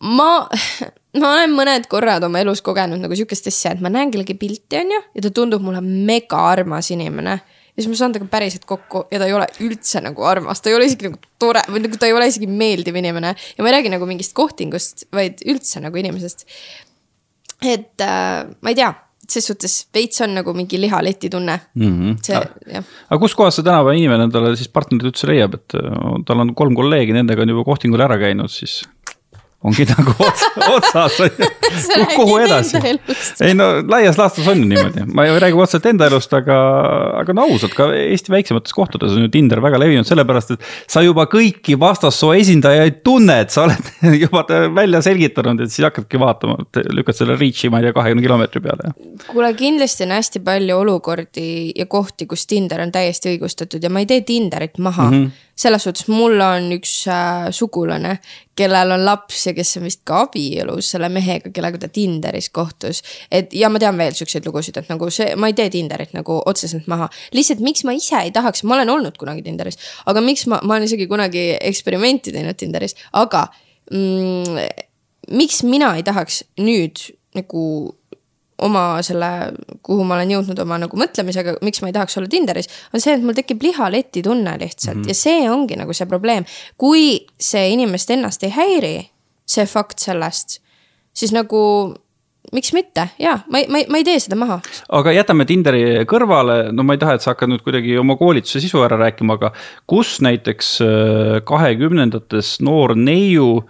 ma, ma olen mõned korrad oma elus kogenud nagu sihukest asja, et ma näen kellegi pilti, on ju, ja ta tundub mulle mega armas inimene ja siis ma saan temaga päriselt kokku ja ta ei ole üldse nagu armas, ta ei ole isegi nagu tore või nagu ta ei ole isegi meeldiv inimene. ja ma ei räägi nagu mingist kohtingust, vaid üldse nagu inimesest. et äh, ma ei tea, ses suhtes veits on nagu mingi lihaleti tunne mm. -hmm. see, jah. aga kuskohast see tänapäeva inimene endale siis partnerit üldse leiab, et äh, tal on kolm kolleegi, nendega on juba kohtingul ära käinud, siis ongi nagu otsas, [laughs] kuhu edasi. ei no laias laastus on niimoodi, ma ei räägi otseselt enda elust, aga, aga no ausalt ka Eesti väiksemates kohtades on ju Tinder väga levinud, sellepärast et. sa juba kõiki vastassoo esindajaid tunned, sa oled [laughs] juba välja selgitanud, et siis hakkadki vaatama, lükkad selle reach'i, ma ei tea, kahekümne kilomeetri peale. kuule, kindlasti on hästi palju olukordi ja kohti, kus Tinder on täiesti õigustatud ja ma ei tee Tinderit maha mm. -hmm selles suhtes mul on üks äh, sugulane, kellel on laps ja kes on vist ka abielus selle mehega, kellega ta Tinderis kohtus. et ja ma tean veel siukseid lugusid, et nagu see, ma ei tee Tinderit nagu otseselt maha. lihtsalt miks ma ise ei tahaks, ma olen olnud kunagi Tinderis, aga miks ma, ma olen isegi kunagi eksperimenti teinud Tinderis, aga mm, miks mina ei tahaks nüüd nagu oma selle, kuhu ma olen jõudnud oma nagu mõtlemisega, miks ma ei tahaks olla Tinderis, on see, et mul tekib lihaleti tunne lihtsalt mm -hmm. ja see ongi nagu see probleem. kui see inimest ennast ei häiri, see fakt sellest, siis nagu miks mitte, jaa, ma ei, ma ei, ma ei tee seda maha. aga jätame Tinderi kõrvale, no ma ei taha, et sa hakkad nüüd kuidagi oma koolituse sisu ära rääkima, aga kus näiteks äh, kahekümnendates noor neiu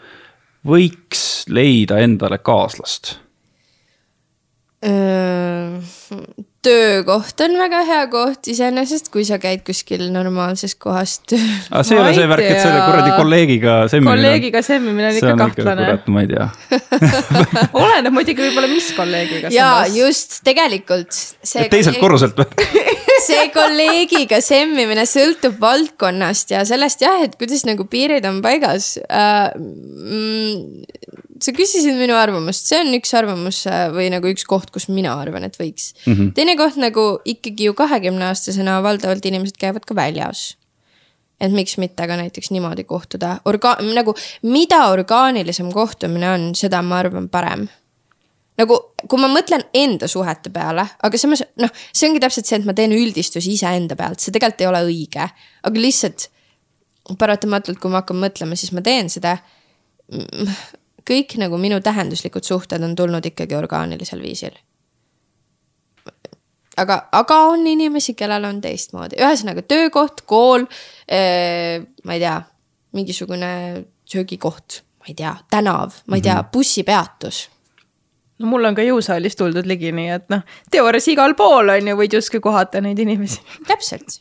võiks leida endale kaaslast? Töökoht on väga hea koht iseenesest, kui sa käid kuskil normaalses kohas tööl. aga see ei ole see värk, et selle kuradi kolleegiga semmimine. kolleegiga semmimine on ikka kahtlane. kurat, ma ei tea [laughs] oleneb muidugi võib-olla, mis kolleegiga. ja just, tegelikult. teiselt korruselt või [laughs] see kolleegiga semmimine sõltub valdkonnast ja sellest jah, et kuidas nagu piirid on paigas uh,. Mm, sa küsisid minu arvamust, see on üks arvamus äh, või nagu üks koht, kus mina arvan, et võiks mm. -hmm. teine koht nagu ikkagi ju kahekümne aastasena valdavalt inimesed käivad ka väljas. et miks mitte ka näiteks niimoodi kohtuda, orga-, nagu mida orgaanilisem kohtumine on, seda ma arvan parem nagu, kui ma mõtlen enda suhete peale, aga samas noh, see ongi täpselt see, et ma teen üldistusi iseenda pealt, see tegelikult ei ole õige, aga lihtsalt paratamatult, kui ma hakkan mõtlema, siis ma teen seda kõik nagu minu tähenduslikud suhted on tulnud ikkagi orgaanilisel viisil. aga, aga on inimesi, kellel on teistmoodi, ühesõnaga töökoht, kool eh,, ma ei tea, mingisugune söögikoht, ma ei tea, tänav, ma ei tea, mhm. bussipeatus no mul on ka jõusaalis tuldud ligi, nii et noh, teoorias igal pool on ju, võid justkui kohata neid inimesi. täpselt.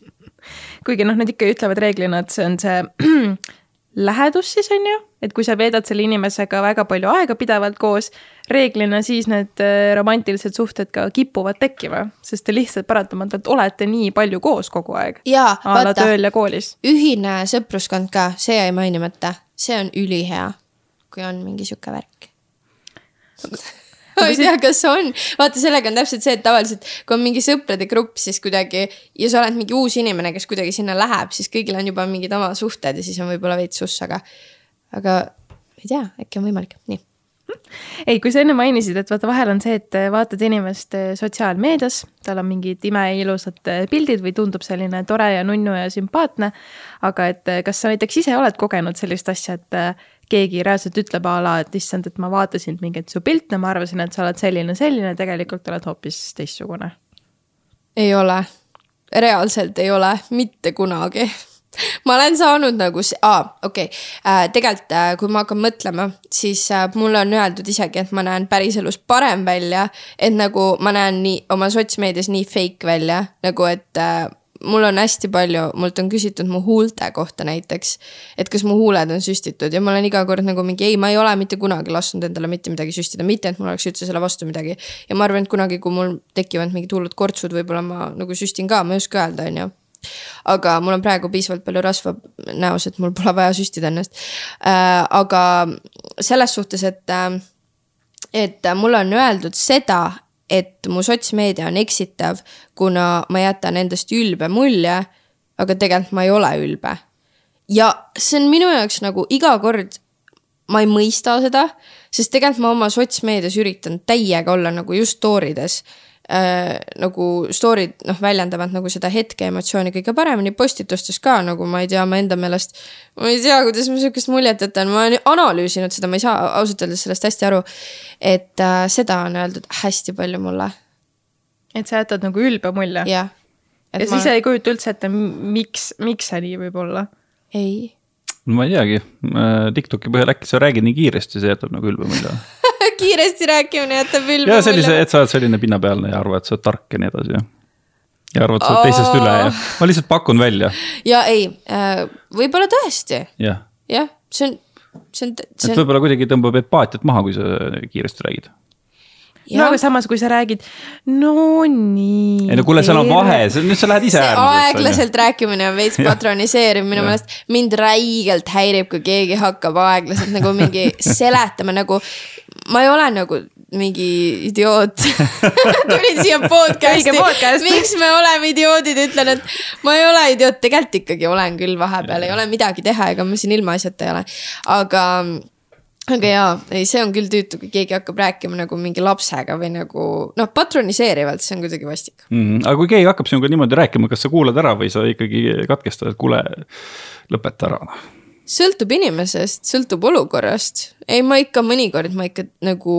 kuigi noh, nad ikka ütlevad reeglina, et see on see [clears throat] lähedus siis on ju, et kui sa veedad selle inimesega väga palju aega pidevalt koos, reeglina siis need äh, romantilised suhted ka kipuvad tekkima, sest te lihtsalt paratamatult olete nii palju koos kogu aeg. jaa, vaata, ühine sõpruskond ka, see jäi mainimata, see on ülihea, kui on mingi sihuke värk [laughs] ma ei tea, kas on, vaata, sellega on täpselt see, et tavaliselt kui on mingi sõprade grupp, siis kuidagi ja sa oled mingi uus inimene, kes kuidagi sinna läheb, siis kõigil on juba mingid oma suhted ja siis on võib-olla veits suss, aga, aga ei tea, äkki on võimalik, nii ei, kui sa enne mainisid, et vaata, vahel on see, et vaatad inimest eh, sotsiaalmeedias, tal on mingid imeilusad eh, pildid või tundub selline tore ja nunnu ja sümpaatne. aga et eh, kas sa näiteks ise oled kogenud sellist asja, et keegi reaalselt ütleb a la, et issand, et ma vaatasin mingeid su pilte, ma arvasin, et sa oled selline, selline, tegelikult oled hoopis teistsugune. ei ole, reaalselt ei ole, mitte kunagi [laughs] ma olen saanud nagu, aa, okei okay. äh,, tegelikult äh, kui ma hakkan mõtlema, siis äh, mulle on öeldud isegi, et ma näen päriselus parem välja. et nagu ma näen nii oma sotsmeedias nii fake välja, nagu et äh, mul on hästi palju, mult on küsitud mu huulte kohta näiteks. et kas mu huuled on süstitud ja ma olen iga kord nagu mingi ei, ma ei ole mitte kunagi lasknud endale mitte midagi süstida, mitte et mul oleks üldse selle vastu midagi. ja ma arvan, et kunagi, kui mul tekivad mingid hullud kortsud, võib-olla ma nagu süstin ka, ma ei oska öelda, on ju aga mul on praegu piisavalt palju rasva näos, et mul pole vaja süstida ennast äh,. aga selles suhtes, et, äh, et mulle on öeldud seda, et mu sotsmeedia on eksitav, kuna ma jätan endast ülbe mulje, aga tegelikult ma ei ole ülbe. ja see on minu jaoks nagu iga kord, ma ei mõista seda, sest tegelikult ma oma sotsmeedias üritan täiega olla nagu just story des äh, nagu story'd noh, väljendavad nagu seda hetke emotsiooni kõige paremini, postitustes ka nagu ma ei tea, ma enda meelest. ma ei tea, kuidas ma sihukest muljet jätan, ma olen analüüsinud seda, ma ei saa ausalt öeldes sellest hästi aru. et äh, seda on öeldud hästi palju mulle. et sa jätad nagu ülbe mulje. jah. ja siis ma... ei kujuta üldse ette, miks, miks see nii võib olla? ei. ma ei teagi, TikToki põhjal äkki sa räägid nii kiiresti, see jätab nagu ülbe mulje kiiresti rääkimine jätab mulje. ja sellise, et sa oled selline pinnapealne ja arvad, et sa oled tark ja nii edasi, jah ja arvad, sa oled teisest üle ja ma lihtsalt pakun välja. ja ei äh,, võib-olla tõesti ja.. jah, see on, see on. et võib-olla kuidagi tõmbab empaatiat maha, kui sa kiiresti räägid no aga samas, kui sa räägid, no nii. ei no kuule, seal on vahe, nüüd sa lähed ise äärmusesse. aeglaselt rääkimine on veits [laughs] patroniseeriv minu meelest. mind räigelt häirib, kui keegi hakkab aeglaselt nagu mingi [laughs] seletama nagu. ma ei ole nagu mingi idioot [laughs] tulin siia podcast'i podcast. miks me oleme idioodid, ütlen, et ma ei ole idioot, tegelikult ikkagi olen küll vahepeal, ei ole midagi teha, ega ma siin ilmaasjata ei ole, aga aga jaa, ei, see on küll tüütu, kui keegi hakkab rääkima nagu mingi lapsega või nagu noh, patroniseerivalt, see on kuidagi vastik mm. -hmm. aga kui keegi hakkab sinuga niimoodi rääkima, kas sa kuulad ära või sa ikkagi katkestad, et kuule, lõpeta ära sõltub inimesest, sõltub olukorrast. ei, ma ikka mõnikord, ma ikka nagu,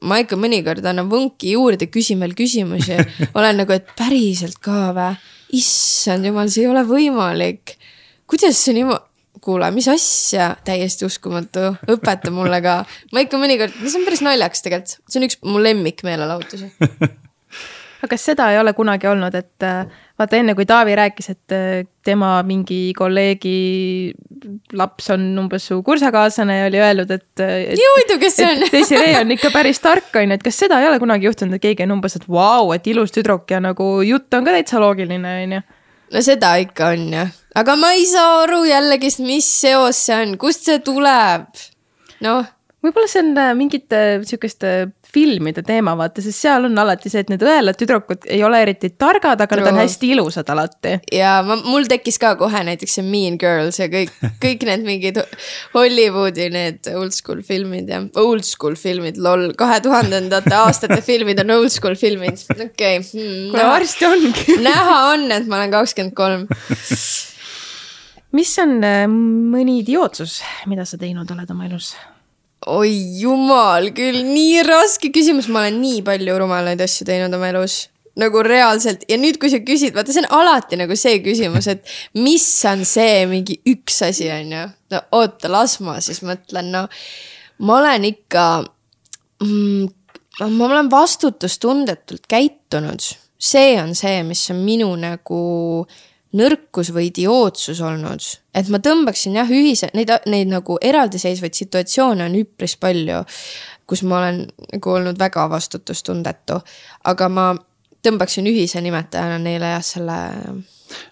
ma ikka mõnikord annan võnki juurde, küsin veel küsimusi [laughs] olen nagu, et päriselt ka vä? issand jumal, see ei ole võimalik. kuidas see niimoodi kuule, mis asja, täiesti uskumatu, õpeta mulle ka. ma ikka mõnikord, no see on päris naljakas tegelikult, see on üks mu lemmik meelelahutusi [laughs] aga kas seda ei ole kunagi olnud, et äh, vaata enne kui Taavi rääkis, et äh, tema mingi kolleegi laps on umbes su kursakaaslane ja oli öelnud, et, äh, nii huvitav, kes see on? Desiree on ikka päris tark, on ju, et kas seda ei ole kunagi juhtunud, et keegi on umbes, et vau, et ilus tüdruk ja nagu jutt on ka täitsa loogiline, on ju no seda ikka on jah, aga ma ei saa aru jällegist, mis seos see on, kust see tuleb? noh. võib-olla see on mingite sihukeste filmide teema, vaata, sest seal on alati see, et need õelad tüdrukud ei ole eriti targad, aga True. nad on hästi ilusad alati. ja ma, mul tekkis ka kohe näiteks see Mean Girls ja kõik, kõik need mingid Hollywoodi need oldschool filmid ja old school filmid, lol, kahe tuhandendate aastate filmid on old school filmid, okei okay. hmm,. kuule varsti ongi näha on, et ma olen kakskümmend kolm mis on äh, mõni idiootsus, mida sa teinud oled oma elus? Oi jumal küll, nii raske küsimus, ma olen nii palju rumalaid asju teinud oma elus nagu reaalselt ja nüüd, kui sa küsid, vaata, see on alati nagu see küsimus, et mis on see mingi üks asi, on ju. no oota, las ma siis mõtlen, no ma olen ikka mm,, ma olen vastutustundetult käitunud. see on see, mis on minu nagu nõrkus või idiootsus olnud. et ma tõmbaksin jah, ühise, neid, neid nagu eraldiseisvaid situatsioone on üpris palju, kus ma olen nagu olnud väga vastutustundetu, aga ma tõmbaksin ühise nimetajana neile jah, selle.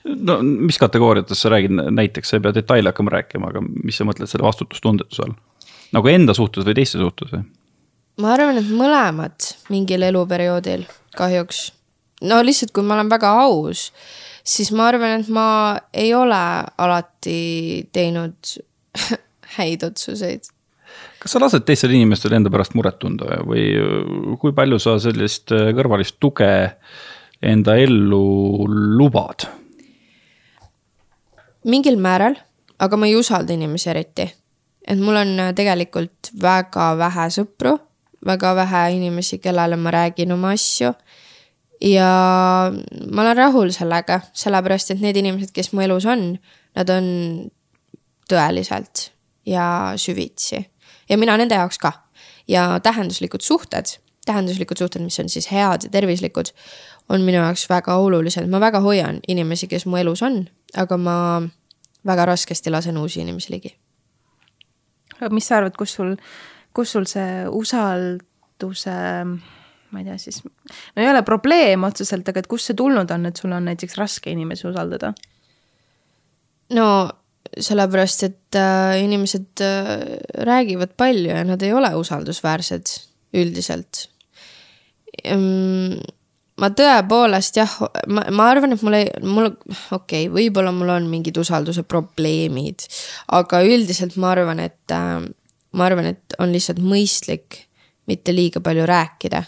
no mis kategooriates sa räägid näiteks, sa ei pea detaile hakkama rääkima, aga mis sa mõtled selle vastutustundetuse all? nagu enda suhtes või teiste suhtes või? ma arvan, et mõlemad mingil eluperioodil kahjuks. no lihtsalt, kui ma olen väga aus siis ma arvan, et ma ei ole alati teinud [laughs] häid otsuseid. kas sa lased teistel inimestel enda pärast muret tunda või kui palju sa sellist äh, kõrvalist tuge enda ellu lubad? mingil määral, aga ma ei usalda inimesi eriti. et mul on äh, tegelikult väga vähe sõpru, väga vähe inimesi, kellele ma räägin oma asju ja ma olen rahul sellega, sellepärast et need inimesed, kes mu elus on, nad on tõeliselt ja süvitsi ja mina nende jaoks ka. ja tähenduslikud suhted, tähenduslikud suhted, mis on siis head ja tervislikud, on minu jaoks väga olulised, ma väga hoian inimesi, kes mu elus on, aga ma väga raskesti lasen uusi inimesi ligi. mis sa arvad, kus sul, kus sul see usalduse ma ei tea siis, no ei ole probleem otseselt, aga et kust see tulnud on, et sul on näiteks raske inimesi usaldada? no sellepärast, et äh, inimesed äh, räägivad palju ja nad ei ole usaldusväärsed üldiselt ehm,. ma tõepoolest jah, ma, ma arvan, et mul ei, mul, okei okay,, võib-olla mul on mingid usalduse probleemid, aga üldiselt ma arvan, et äh, ma arvan, et on lihtsalt mõistlik mitte liiga palju rääkida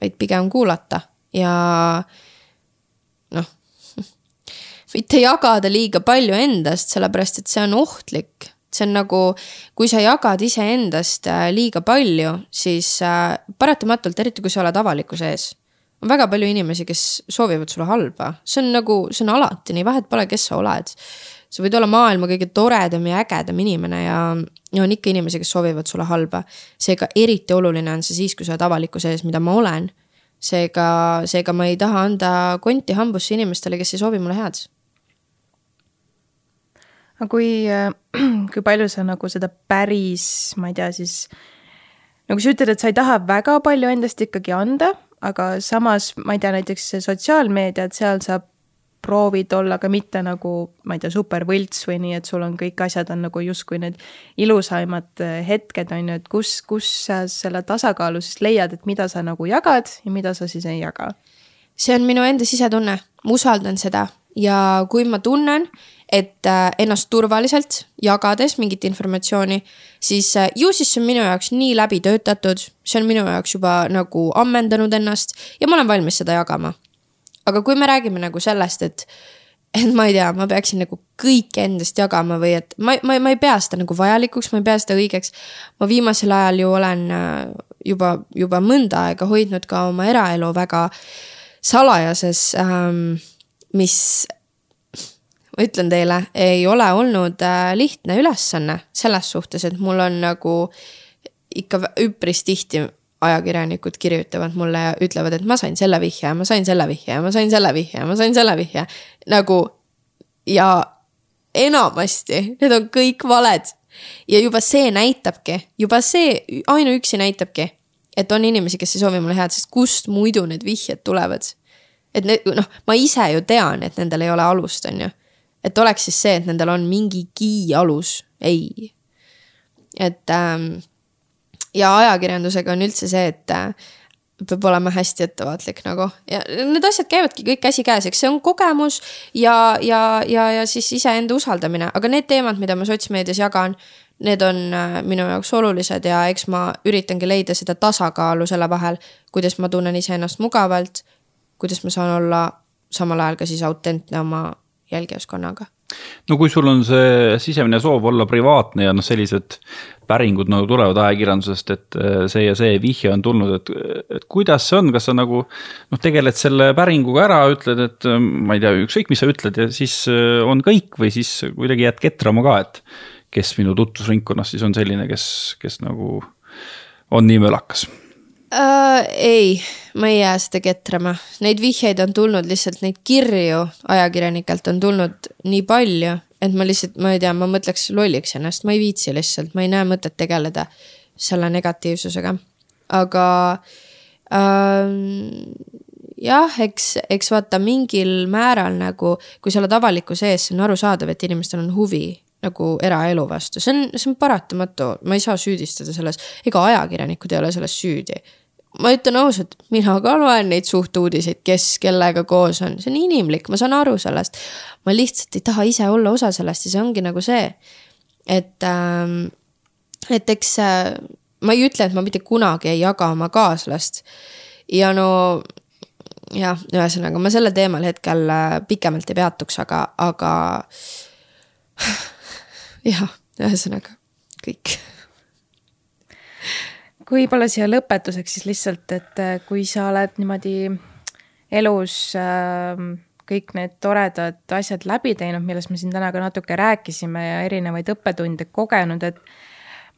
vaid pigem kuulata ja noh, [laughs] mitte jagada liiga palju endast, sellepärast et see on ohtlik. see on nagu, kui sa jagad iseendast äh, liiga palju, siis äh, paratamatult, eriti kui sa oled avalikkuse ees, on väga palju inimesi, kes soovivad sulle halba, see on nagu, see on alati nii, vahet pole, kes sa oled. Sa võid olla maailma kõige toredam ja ägedam inimene ja, ja on ikka inimesi, kes soovivad sulle halba. seega eriti oluline on see siis, kui sa oled avalikkuse ees, mida ma olen. seega, seega ma ei taha anda konti hambusse inimestele, kes ei soovi mulle head aga kui, [clears throat] kui palju sa nagu seda päris, ma ei tea, siis nagu sa ütled, et sa ei taha väga palju endast ikkagi anda, aga samas ma ei tea, näiteks sotsiaalmeedia, et seal sa proovid olla ka mitte nagu, ma ei tea, super võlts või nii, et sul on kõik asjad on nagu justkui need ilusaimad hetked, on ju, et kus, kus sa selle tasakaalu siis leiad, et mida sa nagu jagad ja mida sa siis ei jaga? see on minu enda sisetunne, ma usaldan seda ja kui ma tunnen, et äh, ennast turvaliselt jagades mingit informatsiooni, siis äh, ju siis see on minu jaoks nii läbi töötatud, see on minu jaoks juba nagu ammendanud ennast ja ma olen valmis seda jagama. Aga kui me räägime nagu sellest, et, et ma ei tea, ma peaksin nagu kõike endast jagama või et ma, ma, ma ei pea seda nagu vajalikuks, ma ei pea seda õigeks. ma viimasel ajal ju olen äh, juba, juba mõnda aega hoidnud ka oma eraelu väga salajases ähm, mis ma ütlen teile, ei ole olnud äh, lihtne ülesanne selles suhtes, et mul on nagu ikka üpris tihti ajakirjanikud kirjutavad mulle ja ütlevad, et ma sain selle vihje, ma sain selle vihje, ma sain selle vihje, ma sain selle vihje. nagu ja enamasti need on kõik valed. ja juba see näitabki, juba see ainuüksi näitabki, et on inimesi, kes ei soovi mulle head, sest kust muidu need vihjed tulevad. et need, noh, ma ise ju tean, et nendel ei ole alust, on ju et oleks siis see, et nendel on mingigi alus, ei. et ähm, ja ajakirjandusega on üldse see, et äh, peab olema hästi ettevaatlik nagu ja need asjad käivadki kõik käsikäes, eks see on kogemus ja, ja, ja, ja siis iseenda usaldamine, aga need teemad, mida ma sotsmeedias jagan, need on äh, minu jaoks olulised ja eks ma üritangi leida seda tasakaalu selle vahel, kuidas ma tunnen iseennast mugavalt, kuidas ma saan olla samal ajal ka siis autentne oma jälgijaskonnaga. No kui sul on see sisemine soov olla privaatne ja noh, sellised päringud nagu tulevad ajakirjandusest, et äh, see ja see vihje on tulnud, et, et kuidas see on, kas sa nagu noh, tegeled selle päringuga ära, ütled, et äh, ma ei tea, ükskõik, mis sa ütled ja siis äh, on kõik või siis kuidagi jääd ketrama ka, et kes minu tutvusringkonnas siis on selline, kes, kes nagu on nii mölakas uh,? ei, ma ei jää seda ketrama, neid vihjeid on tulnud lihtsalt, neid kirju ajakirjanikelt on tulnud nii palju, et ma lihtsalt, ma ei tea, ma mõtleks lolliks ennast, ma ei viitsi lihtsalt, ma ei näe mõtet tegeleda selle negatiivsusega. aga ähm, jah, eks, eks vaata mingil määral nagu, kui sa oled avalikkuse ees, see on arusaadav, et inimestel on huvi nagu eraelu vastu, see on, see on paratamatu, ma ei saa süüdistada selles, ega ajakirjanikud ei ole selles süüdi. ma ütlen ausalt, mina ka loen neid suhtuudiseid, kes kellega koos on, see on inimlik, ma saan aru sellest. ma lihtsalt ei taha ise olla osa sellest ja see ongi nagu see, et ähm,, et eks äh, ma ei ütle, et ma mitte kunagi ei jaga oma kaaslast. ja no jah, ühesõnaga ma sellel teemal hetkel äh, pikemalt ei peatuks, aga, aga jah, ühesõnaga kõik. kui võib-olla siia lõpetuseks siis lihtsalt, et äh, kui sa oled niimoodi elus äh, kõik need toredad asjad läbi teinud, millest me siin täna ka natuke rääkisime ja erinevaid õppetunde kogenud, et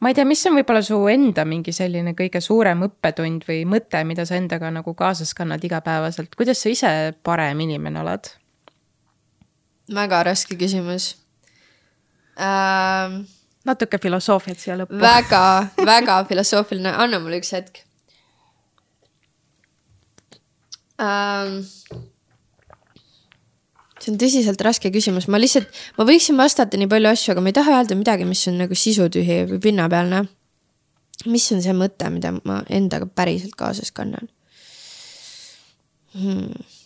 ma ei tea, mis on võib-olla su enda mingi selline kõige suurem õppetund või mõte, mida sa endaga nagu kaasas kannad igapäevaselt, kuidas sa ise parem inimene oled? väga raske küsimus ähm,. natuke filosoofiat siia lõppu. väga, väga filosoofiline, anna mulle üks hetk ähm,. see on tõsiselt raske küsimus, ma lihtsalt, ma võiksin vastata nii palju asju, aga ma ei taha öelda midagi, mis on nagu sisutühi või pinnapealne. mis on see mõte, mida ma endaga päriselt kaasas kannan hmm.?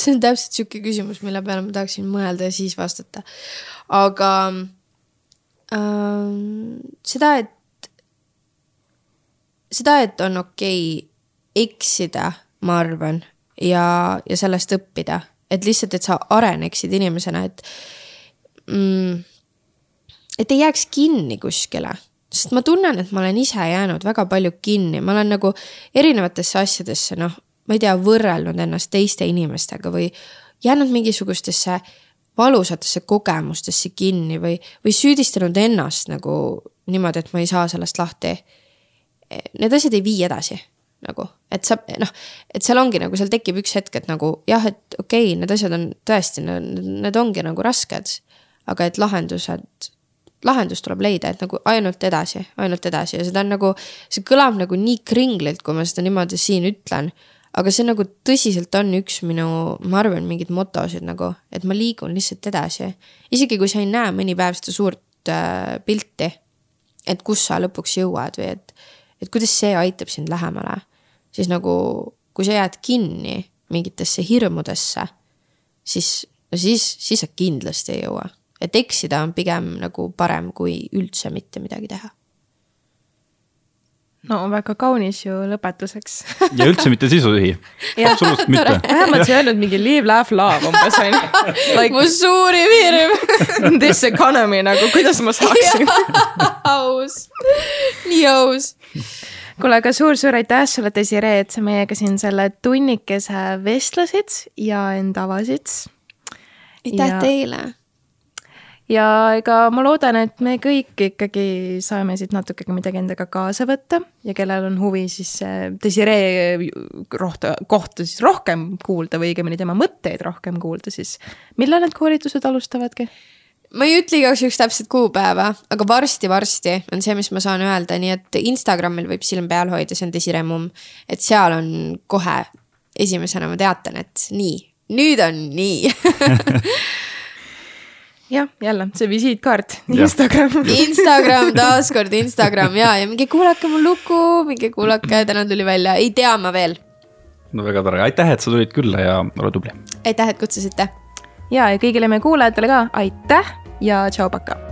See on täpselt sihuke küsimus, mille peale ma tahaksin mõelda ja siis vastata. aga ähm, seda, et, seda, et on okei okay eksida, ma arvan, ja, ja sellest õppida, et lihtsalt, et sa areneksid inimesena, et mm,. et ei jääks kinni kuskile, sest ma tunnen, et ma olen ise jäänud väga palju kinni, ma olen nagu erinevatesse asjadesse, noh, ma ei tea, võrrelnud ennast teiste inimestega või jäänud mingisugustesse valusatesse kogemustesse kinni või, või süüdistanud ennast nagu niimoodi, et ma ei saa sellest lahti. Need asjad ei vii edasi nagu, et sa noh, et seal ongi nagu, seal tekib üks hetk, et nagu jah, et okei okay,, need asjad on tõesti, need ongi nagu rasked. aga et lahendused, lahendus tuleb leida, et nagu ainult edasi, ainult edasi ja seda on nagu, see kõlab nagu nii kringlilt, kui ma seda niimoodi siin ütlen. Aga see nagu tõsiselt on üks minu, ma arvan, mingeid motosid nagu, et ma liigun lihtsalt edasi. isegi kui sa ei näe mõni päev seda suurt äh, pilti, et kus sa lõpuks jõuad või et, et kuidas see aitab sind lähemale siis nagu kui sa jääd kinni mingitesse hirmudesse, siis, no siis, siis sa kindlasti ei jõua. et eksida on pigem nagu parem, kui üldse mitte midagi teha no väga kaunis ju lõpetuseks [laughs] ja üldse mitte sisutühi. absoluutselt mitte. vähemalt sa ei öelnud mingi live, laugh, love umbes on ju [laughs] mu suurim hirm [laughs] This economy nagu, kuidas ma saaksin aus, nii aus kuule, aga suur-suur aitäh sulle, Desiree, et sa meiega siin selle tunnikese vestlesid ja end avasid. aitäh ja... teile. Ja ega ma loodan, et me kõik ikkagi saame siit natukene midagi endaga kaasa võtta ja kellel on huvi siis Desiree kohta, kohta siis rohkem kuulda või õigemini tema mõtteid rohkem kuulda, siis millal need koolitused alustavadki? ma ei ütle igaks juhuks täpset kuupäeva, aga varsti-varsti on see, mis ma saan öelda, nii et Instagramil võib silm peal hoida, see on Desiree Mumm. et seal on kohe esimesena ma teatan, et nii, nüüd on nii [laughs] jah, jälle see visiitkaart, Instagram. Instagram, taaskord Instagram. Ja, ja minge kuulake mu lugu, minge kuulake, täna tuli välja, ei tea ma veel. no väga tore, aitäh, et sa tulid külla ja ole tubli. aitäh, et kutsusite. ja, ja kõigile meie kuulajatele ka. Aitäh ja tšau, paka